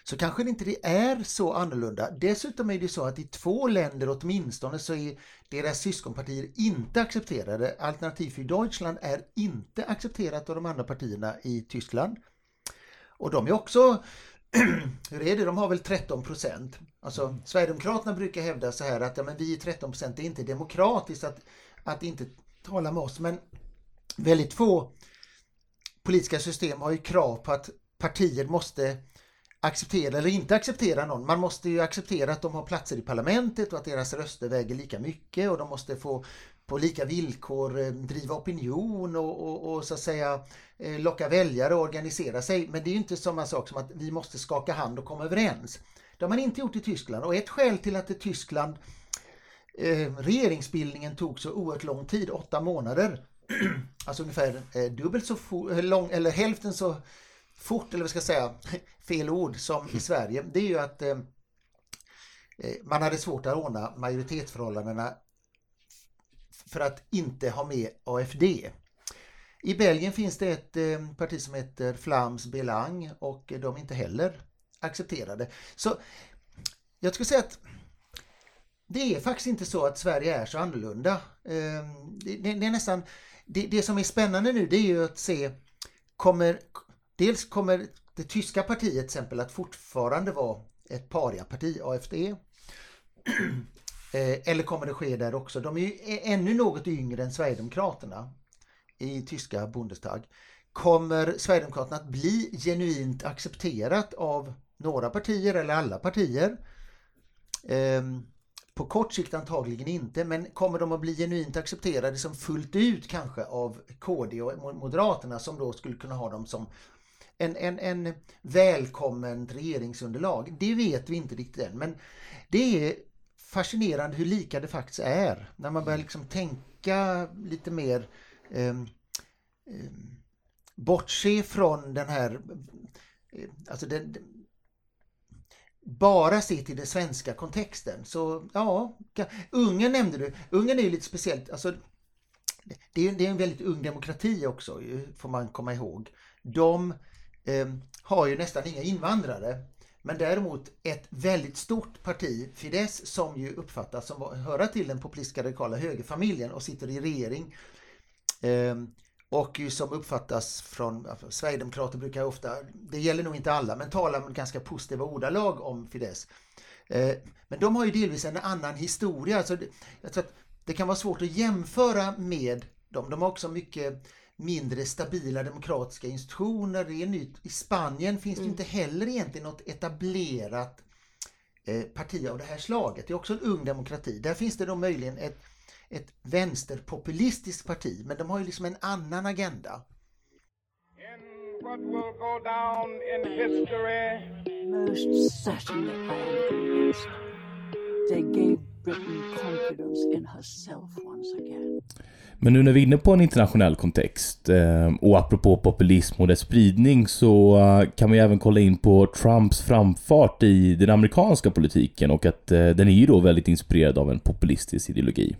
så kanske det inte är så annorlunda. Dessutom är det så att i två länder åtminstone så är deras syskonpartier inte accepterade. Alternativ för Deutschland är inte accepterat av de andra partierna i Tyskland. Och de är också hur är det? De har väl 13 procent. Alltså. Sverigedemokraterna brukar hävda så här att ja, men vi är 13 procent, det är inte demokratiskt att, att inte tala med oss. Men väldigt få politiska system har ju krav på att partier måste acceptera eller inte acceptera någon. Man måste ju acceptera att de har platser i parlamentet och att deras röster väger lika mycket och de måste få på lika villkor eh, driva opinion och, och, och så att säga eh, locka väljare och organisera sig. Men det är ju inte samma sak som att vi måste skaka hand och komma överens. Det har man inte gjort i Tyskland och ett skäl till att i Tyskland eh, regeringsbildningen tog så oerhört lång tid, åtta månader, alltså ungefär eh, dubbelt så eh, lång, eller hälften så fort, eller vad ska jag säga, fel ord, som i Sverige, det är ju att eh, eh, man hade svårt att ordna majoritetsförhållandena för att inte ha med AFD. I Belgien finns det ett eh, parti som heter Flams Belang och de är inte heller accepterade. Så jag skulle säga att det är faktiskt inte så att Sverige är så annorlunda. Eh, det är nästan det, det som är spännande nu det är ju att se kommer dels kommer det tyska partiet till exempel att fortfarande vara ett pariaparti, AFD. Eh, eller kommer det ske där också? De är ju ännu något yngre än Sverigedemokraterna i tyska Bundestag. Kommer Sverigedemokraterna att bli genuint accepterat av några partier eller alla partier? Ehm, på kort sikt antagligen inte, men kommer de att bli genuint accepterade som fullt ut kanske av KD och Moderaterna som då skulle kunna ha dem som en, en, en välkommen regeringsunderlag? Det vet vi inte riktigt än, men det är fascinerande hur lika det faktiskt är när man börjar liksom tänka lite mer eh, eh, bortse från den här eh, alltså den, bara se till den svenska kontexten. Så ja, Ungern nämnde du. Ungern är ju lite speciellt. Alltså, det är, det är en väldigt ung demokrati också, får man komma ihåg. De Ehm, har ju nästan inga invandrare. Men däremot ett väldigt stort parti, Fidesz, som ju uppfattas som höra till den populistiska radikala högerfamiljen och sitter i regering. Ehm, och som uppfattas från Sverigedemokrater brukar ofta, det gäller nog inte alla, men talar med ganska positiva ordalag om Fidesz. Ehm, men de har ju delvis en annan historia. Alltså, jag tror att det kan vara svårt att jämföra med dem. De har också mycket mindre stabila demokratiska institutioner. Det är nytt. I Spanien finns mm. det inte heller egentligen något etablerat eh, parti av det här slaget. Det är också en ung demokrati. Där finns det då möjligen ett, ett vänsterpopulistiskt parti, men de har ju liksom en annan agenda. what will go down in history. Most certainly, I am convinced. They gave men nu när vi är inne på en internationell kontext ehm, och apropå populism och dess spridning så eh, kan vi även kolla in på Trumps framfart i den amerikanska politiken och att eh, den är ju då väldigt inspirerad av en populistisk ideologi.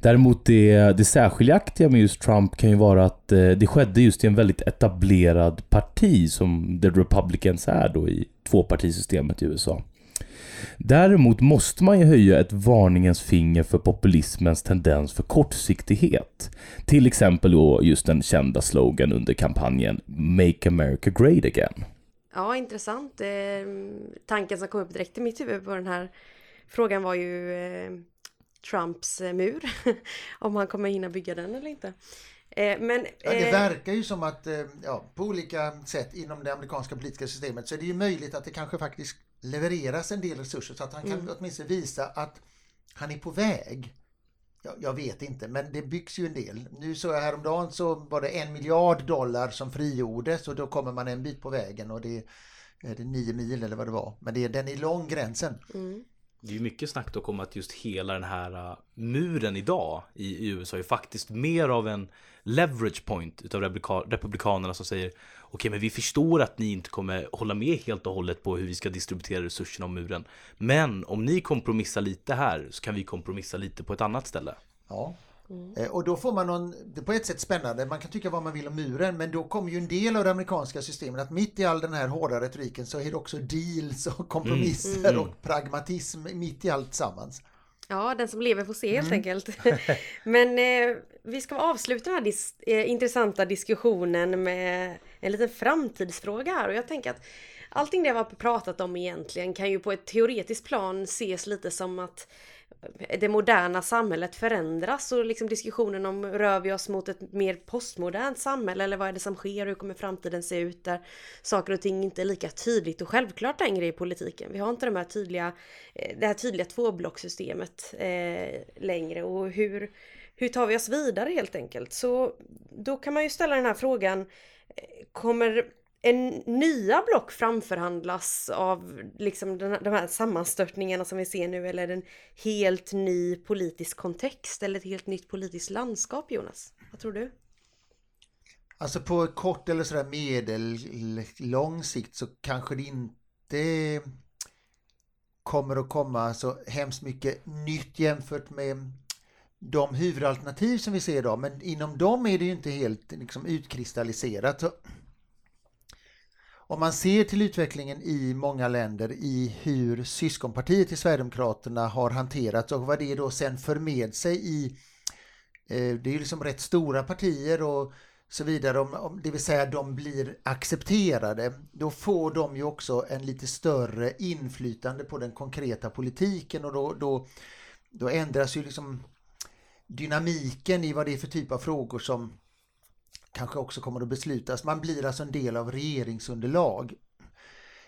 Däremot det, det särskiljaktiga med just Trump kan ju vara att eh, det skedde just i en väldigt etablerad parti som The Republicans är då i tvåpartisystemet i USA. Däremot måste man ju höja ett varningens finger för populismens tendens för kortsiktighet. Till exempel då just den kända slogan under kampanjen Make America Great Again. Ja, intressant. Eh, tanken som kom upp direkt i mitt huvud på den här frågan var ju eh, Trumps eh, mur. Om han kommer hinna bygga den eller inte. Eh, men, ja, det verkar ju som att ja, på olika sätt inom det amerikanska politiska systemet så är det ju möjligt att det kanske faktiskt levereras en del resurser så att han kan mm. åtminstone visa att han är på väg. Jag, jag vet inte, men det byggs ju en del. Nu såg jag häromdagen så var det en miljard dollar som frigjordes och då kommer man en bit på vägen och det är det nio mil eller vad det var. Men det är, den är lång gränsen. Mm. Det är ju mycket snack dock om att just hela den här äh, muren idag i USA är faktiskt mer av en leverage point utav republikanerna som säger okej, men vi förstår att ni inte kommer hålla med helt och hållet på hur vi ska distribuera resurserna om muren. Men om ni kompromissar lite här så kan vi kompromissa lite på ett annat ställe. Ja. Mm. Eh, och då får man någon, det är på ett sätt spännande, man kan tycka vad man vill om muren, men då kommer ju en del av det amerikanska systemet att mitt i all den här hårda retoriken så är det också deals och kompromisser mm. Mm. och pragmatism mitt i allt sammans. Ja, den som lever får se helt mm. enkelt. Men eh, vi ska avsluta den här dis eh, intressanta diskussionen med en liten framtidsfråga här och jag tänker att allting det vi har pratat om egentligen kan ju på ett teoretiskt plan ses lite som att det moderna samhället förändras och liksom diskussionen om rör vi oss mot ett mer postmodernt samhälle eller vad är det som sker, och hur kommer framtiden se ut där saker och ting inte är lika tydligt och självklart längre i politiken. Vi har inte de här tydliga, eh, det här tydliga tvåblockssystemet eh, längre och hur, hur tar vi oss vidare helt enkelt? Så då kan man ju ställa den här frågan, eh, kommer en nya block framförhandlas av liksom den, de här sammanstörtningarna som vi ser nu eller en helt ny politisk kontext eller ett helt nytt politiskt landskap Jonas? Vad tror du? Alltså på kort eller sådär medellång sikt så kanske det inte kommer att komma så hemskt mycket nytt jämfört med de huvudalternativ som vi ser idag. Men inom dem är det ju inte helt liksom, utkristalliserat. Så om man ser till utvecklingen i många länder i hur syskonpartiet till Sverigedemokraterna har hanterats och vad det då sen för med sig i eh, det är ju liksom rätt stora partier och så vidare, om, det vill säga de blir accepterade, då får de ju också en lite större inflytande på den konkreta politiken och då, då, då ändras ju liksom dynamiken i vad det är för typ av frågor som kanske också kommer att beslutas. Man blir alltså en del av regeringsunderlag.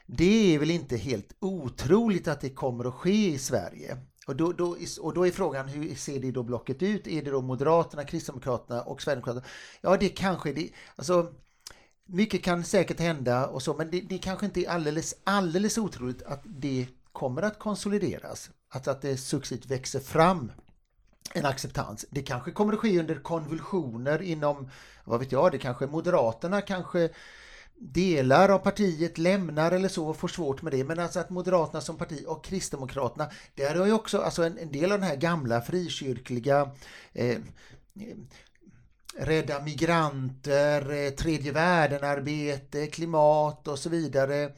Det är väl inte helt otroligt att det kommer att ske i Sverige. Och då, då, och då är frågan hur ser det då blocket ut? Är det då Moderaterna, Kristdemokraterna och Sverigedemokraterna? Ja, det kanske det. Alltså, mycket kan säkert hända och så, men det, det kanske inte är alldeles, alldeles otroligt att det kommer att konsolideras. Att, att det successivt växer fram en acceptans. Det kanske kommer att ske under konvulsioner inom, vad vet jag, det kanske Moderaterna kanske delar av partiet lämnar eller så och får svårt med det. Men alltså att Moderaterna som parti och Kristdemokraterna, där har ju också alltså en, en del av den här gamla frikyrkliga eh, rädda migranter, eh, tredje världen-arbete, klimat och så vidare.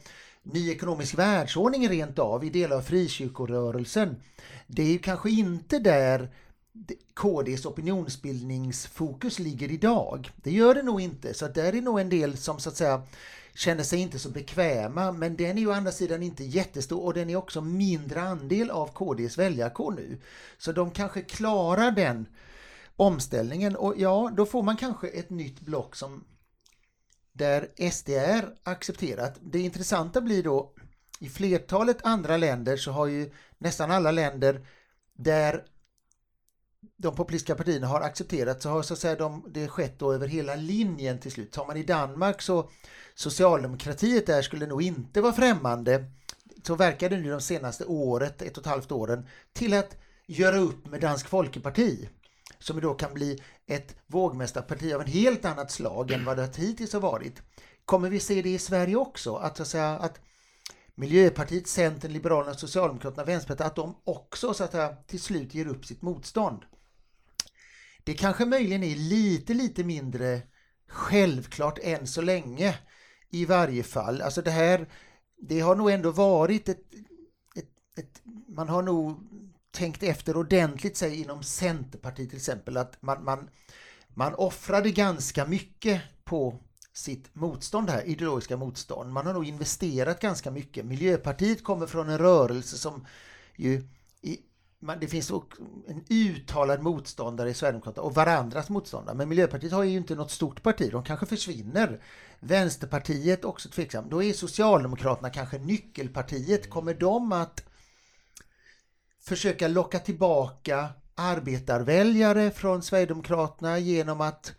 Ny ekonomisk världsordning rent av i delar av frikyrkorörelsen. Det är ju kanske inte där KDs opinionsbildningsfokus ligger idag. Det gör det nog inte, så där är nog en del som så att säga känner sig inte så bekväma, men den är ju å andra sidan inte jättestor och den är också mindre andel av KDs väljarkår nu. Så de kanske klarar den omställningen och ja, då får man kanske ett nytt block som där SD är accepterat. Det intressanta blir då i flertalet andra länder så har ju nästan alla länder där de populistiska partierna har accepterat så har så att säga de, det skett då över hela linjen till slut. Tar man i Danmark så Socialdemokratiet där skulle nog inte vara främmande så verkar det nu de senaste året, ett och ett halvt åren, till att göra upp med Dansk Folkeparti som då kan bli ett vågmästarparti av en helt annat slag än vad det hittills har varit. Kommer vi se det i Sverige också? Att, så att, säga, att Miljöpartiet, Centern, Liberalerna, Socialdemokraterna, Vänsterpartiet, att de också så att säga, till slut ger upp sitt motstånd. Det kanske möjligen är lite, lite mindre självklart än så länge i varje fall. Alltså det här, det har nog ändå varit ett, ett, ett man har nog tänkt efter ordentligt sig inom Centerpartiet till exempel att man, man, man offrade ganska mycket på sitt motstånd här, ideologiska motstånd. Man har nog investerat ganska mycket. Miljöpartiet kommer från en rörelse som ju i, man, det finns en uttalad motståndare i Sverigedemokraterna och varandras motståndare. Men Miljöpartiet har ju inte något stort parti, de kanske försvinner. Vänsterpartiet också tveksam. Då är Socialdemokraterna kanske nyckelpartiet. Kommer de att försöka locka tillbaka arbetarväljare från Sverigedemokraterna genom att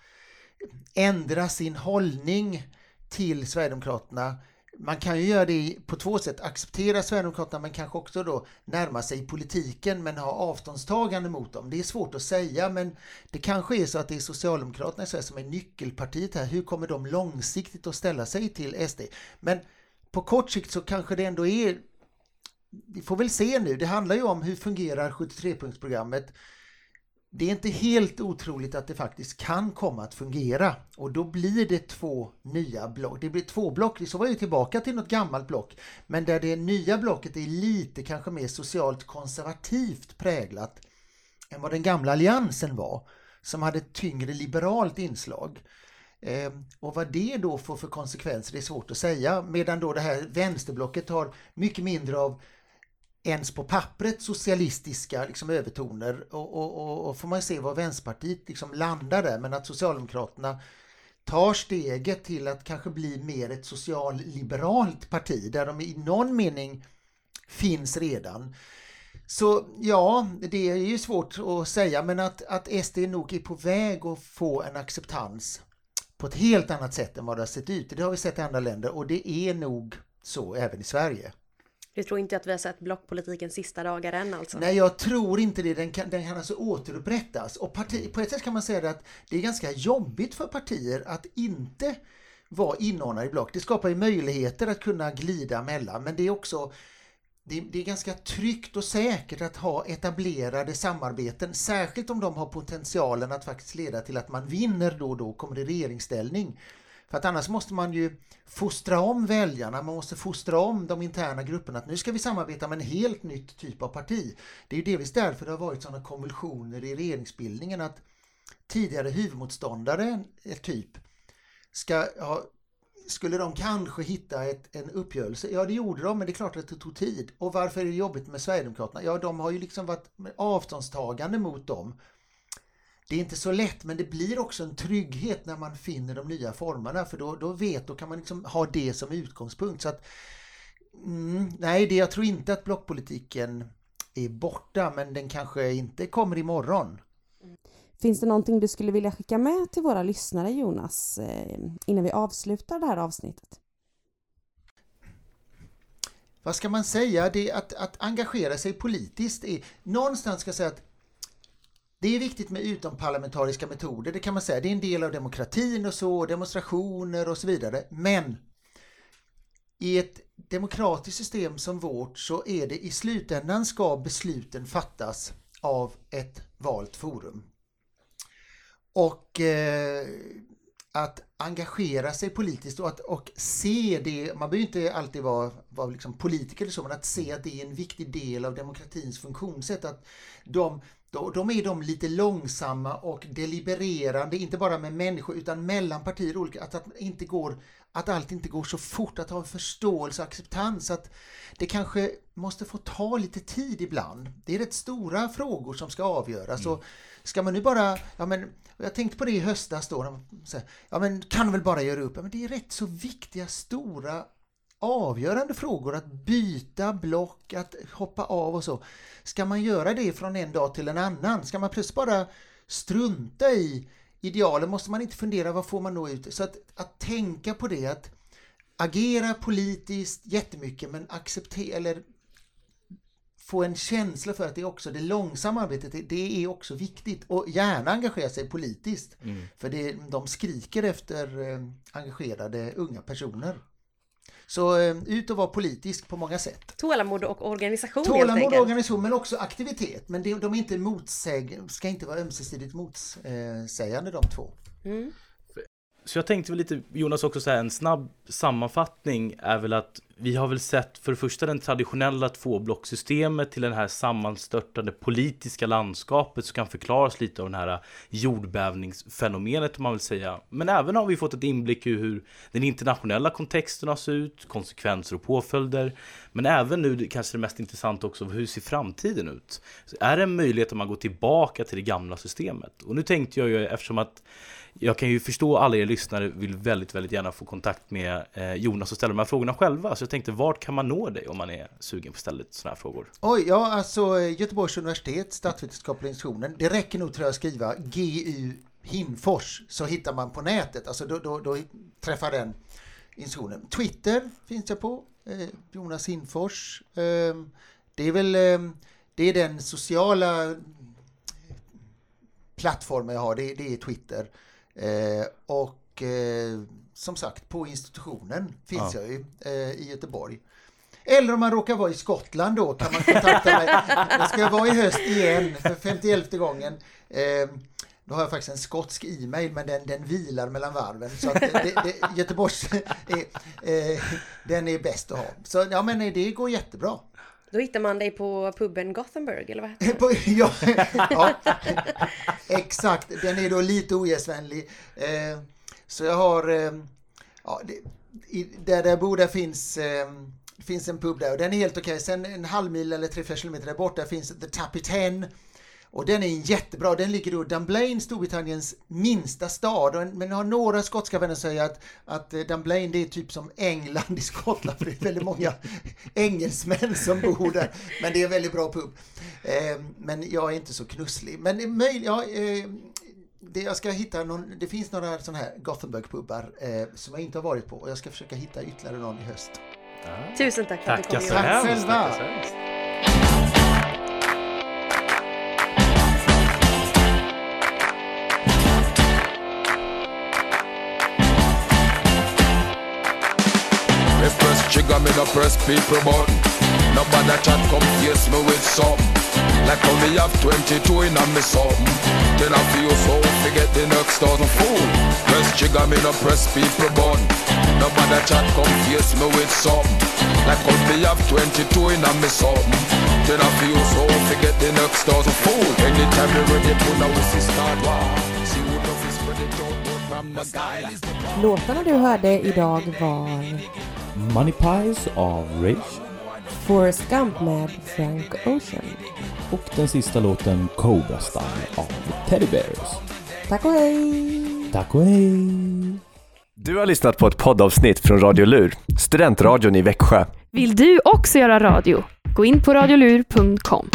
ändra sin hållning till Sverigedemokraterna. Man kan ju göra det på två sätt, acceptera Sverigedemokraterna men kanske också då närma sig politiken men ha avståndstagande mot dem. Det är svårt att säga men det kanske är så att det är Socialdemokraterna i Sverige som är nyckelpartiet här. Hur kommer de långsiktigt att ställa sig till SD? Men på kort sikt så kanske det ändå är vi får väl se nu. Det handlar ju om hur fungerar 73-punktsprogrammet det är inte helt otroligt att det faktiskt kan komma att fungera och då blir det två nya block. Det blir två block, så var ju tillbaka till något gammalt block, men där det nya blocket är lite kanske mer socialt konservativt präglat än vad den gamla alliansen var, som hade ett tyngre liberalt inslag. Ehm, och vad det då får för konsekvenser är svårt att säga, medan då det här vänsterblocket har mycket mindre av ens på pappret socialistiska liksom, övertoner och, och, och, och får man se var Vänsterpartiet liksom landar där men att Socialdemokraterna tar steget till att kanske bli mer ett socialliberalt parti där de i någon mening finns redan. Så ja, det är ju svårt att säga men att, att SD nog är på väg att få en acceptans på ett helt annat sätt än vad det har sett ut. Det har vi sett i andra länder och det är nog så även i Sverige. Du tror inte att vi har sett blockpolitikens sista dagar än alltså? Nej, jag tror inte det. Den kan, den kan alltså återupprättas. Och parti, på ett sätt kan man säga att det är ganska jobbigt för partier att inte vara inordnade i block. Det skapar ju möjligheter att kunna glida mellan, men det är också det, det, är ganska tryggt och säkert att ha etablerade samarbeten, särskilt om de har potentialen att faktiskt leda till att man vinner då och då, kommer i regeringsställning. För att annars måste man ju fostra om väljarna, man måste fostra om de interna grupperna att nu ska vi samarbeta med en helt nytt typ av parti. Det är ju delvis därför det har varit sådana konvulsioner i regeringsbildningen att tidigare huvudmotståndare, eh, typ, ska ha skulle de kanske hitta ett, en uppgörelse? Ja, det gjorde de, men det är klart att det tog tid. Och varför är det jobbigt med Sverigedemokraterna? Ja, de har ju liksom varit avståndstagande mot dem. Det är inte så lätt, men det blir också en trygghet när man finner de nya formerna, för då, då vet, då kan man liksom ha det som utgångspunkt. Så att, mm, nej, det, jag tror inte att blockpolitiken är borta, men den kanske inte kommer imorgon. Finns det någonting du skulle vilja skicka med till våra lyssnare Jonas eh, innan vi avslutar det här avsnittet? Vad ska man säga? Det att, att engagera sig politiskt är någonstans ska jag säga att det är viktigt med utomparlamentariska metoder, det kan man säga. Det är en del av demokratin och så, demonstrationer och så vidare. Men i ett demokratiskt system som vårt så är det i slutändan ska besluten fattas av ett valt forum. Och eh, att engagera sig politiskt och, att, och se det, man behöver inte alltid vara, vara liksom politiker eller så, men att se att det är en viktig del av demokratins funktionssätt. Att de, de, de är de lite långsamma och delibererande, inte bara med människor utan mellan partier olika, att, att, inte går, att allt inte går så fort, att ha en förståelse och acceptans. Att det kanske måste få ta lite tid ibland. Det är rätt stora frågor som ska avgöras. Mm. Och ska man nu bara, ja men jag tänkte på det i höstas då, ja men kan väl bara göra upp? Ja, men det är rätt så viktiga, stora, avgörande frågor att byta block, att hoppa av och så. Ska man göra det från en dag till en annan? Ska man plötsligt bara strunta i idealen? Måste man inte fundera, vad får man nå ut? Så att, att tänka på det, att agera politiskt jättemycket men acceptera, eller få en känsla för att det är också det långsamma arbetet, det är också viktigt och gärna engagera sig politiskt. Mm. För det, de skriker efter eh, engagerade unga personer. Så eh, ut och vara politisk på många sätt. Tålamod och organisation Tålamod och organisation men också aktivitet. Men de, de är inte motsäg, ska inte vara ömsesidigt motsägande de två. Mm. Så jag tänkte väl lite, Jonas, också säga en snabb sammanfattning är väl att vi har väl sett för det första den traditionella tvåblocksystemet till det här sammanstörtande politiska landskapet som kan förklaras lite av den här jordbävningsfenomenet om man vill säga. Men även har vi fått ett inblick i hur den internationella kontexten har sett ut, konsekvenser och påföljder. Men även nu kanske det mest intressanta också, hur ser framtiden ut? Så är det en möjlighet att man går tillbaka till det gamla systemet? Och nu tänkte jag ju eftersom att jag kan ju förstå alla er lyssnare vill väldigt, väldigt gärna få kontakt med eh, Jonas och ställa de här frågorna själva. Så jag tänkte, vart kan man nå dig om man är sugen på att ställa sådana här frågor? Oj, ja alltså Göteborgs universitet, statsvetenskapliga institutionen. Det räcker nog tror jag att skriva GU Himfors så hittar man på nätet. Alltså då, då, då träffar den institutionen. Twitter finns jag på, eh, Jonas Himfors. Eh, det är väl eh, det är den sociala eh, plattformen jag har, det, det är Twitter. Eh, och eh, som sagt, på institutionen finns ja. jag ju eh, i Göteborg. Eller om man råkar vara i Skottland då kan man kontakta mig. Jag ska vara i höst igen för 51 gången. Eh, då har jag faktiskt en skotsk e-mail men den, den vilar mellan varven. Så att det, det, Göteborgs är, eh, den är bäst att ha. Så ja men det går jättebra. Då hittar man dig på puben Gothenburg eller vad heter ja, ja, exakt. Den är då lite ogästvänlig. Eh, så jag har, eh, ja, det, i, där jag bor där finns, eh, finns en pub där och den är helt okej. Sen en halv mil eller 3-4 kilometer där borta finns The Tappy Ten. Och den är jättebra. Den ligger då i Dunblane, Storbritanniens minsta stad. Men jag har några skotska vänner som säger att, att eh, Dunblane det är typ som England i Skottland. För det är väldigt många engelsmän som bor där. Men det är en väldigt bra pub. Eh, men jag är inte så knusslig. Men det är möjligt, ja, eh, det, jag ska hitta någon, det finns några sådana här Gothenburg-pubbar eh, som jag inte har varit på och jag ska försöka hitta ytterligare någon i höst. Tusen tack för att du kom. Tack så hemskt. Trigger, me no press people button. Nobody chat come face me with something. Like how me have 22 in a me something. Then I feel so forget the next thousand fool. Press trigger, me no press people button. Nobody chat come face me with something. Like how me have 22 in a me something. Then I feel so forget the next thousand fool. Anytime you ready, we see start war. Låtarna du hörde idag var Money Pies av Rage. Forrest Gump med Frank Ocean. Och den sista låten Cobra Style av Teddy Bears. Tack och hej! Tack och hej! Du har lyssnat på ett poddavsnitt från Radio Lur, studentradion i Växjö. Vill du också göra radio? Gå in på radiolur.com.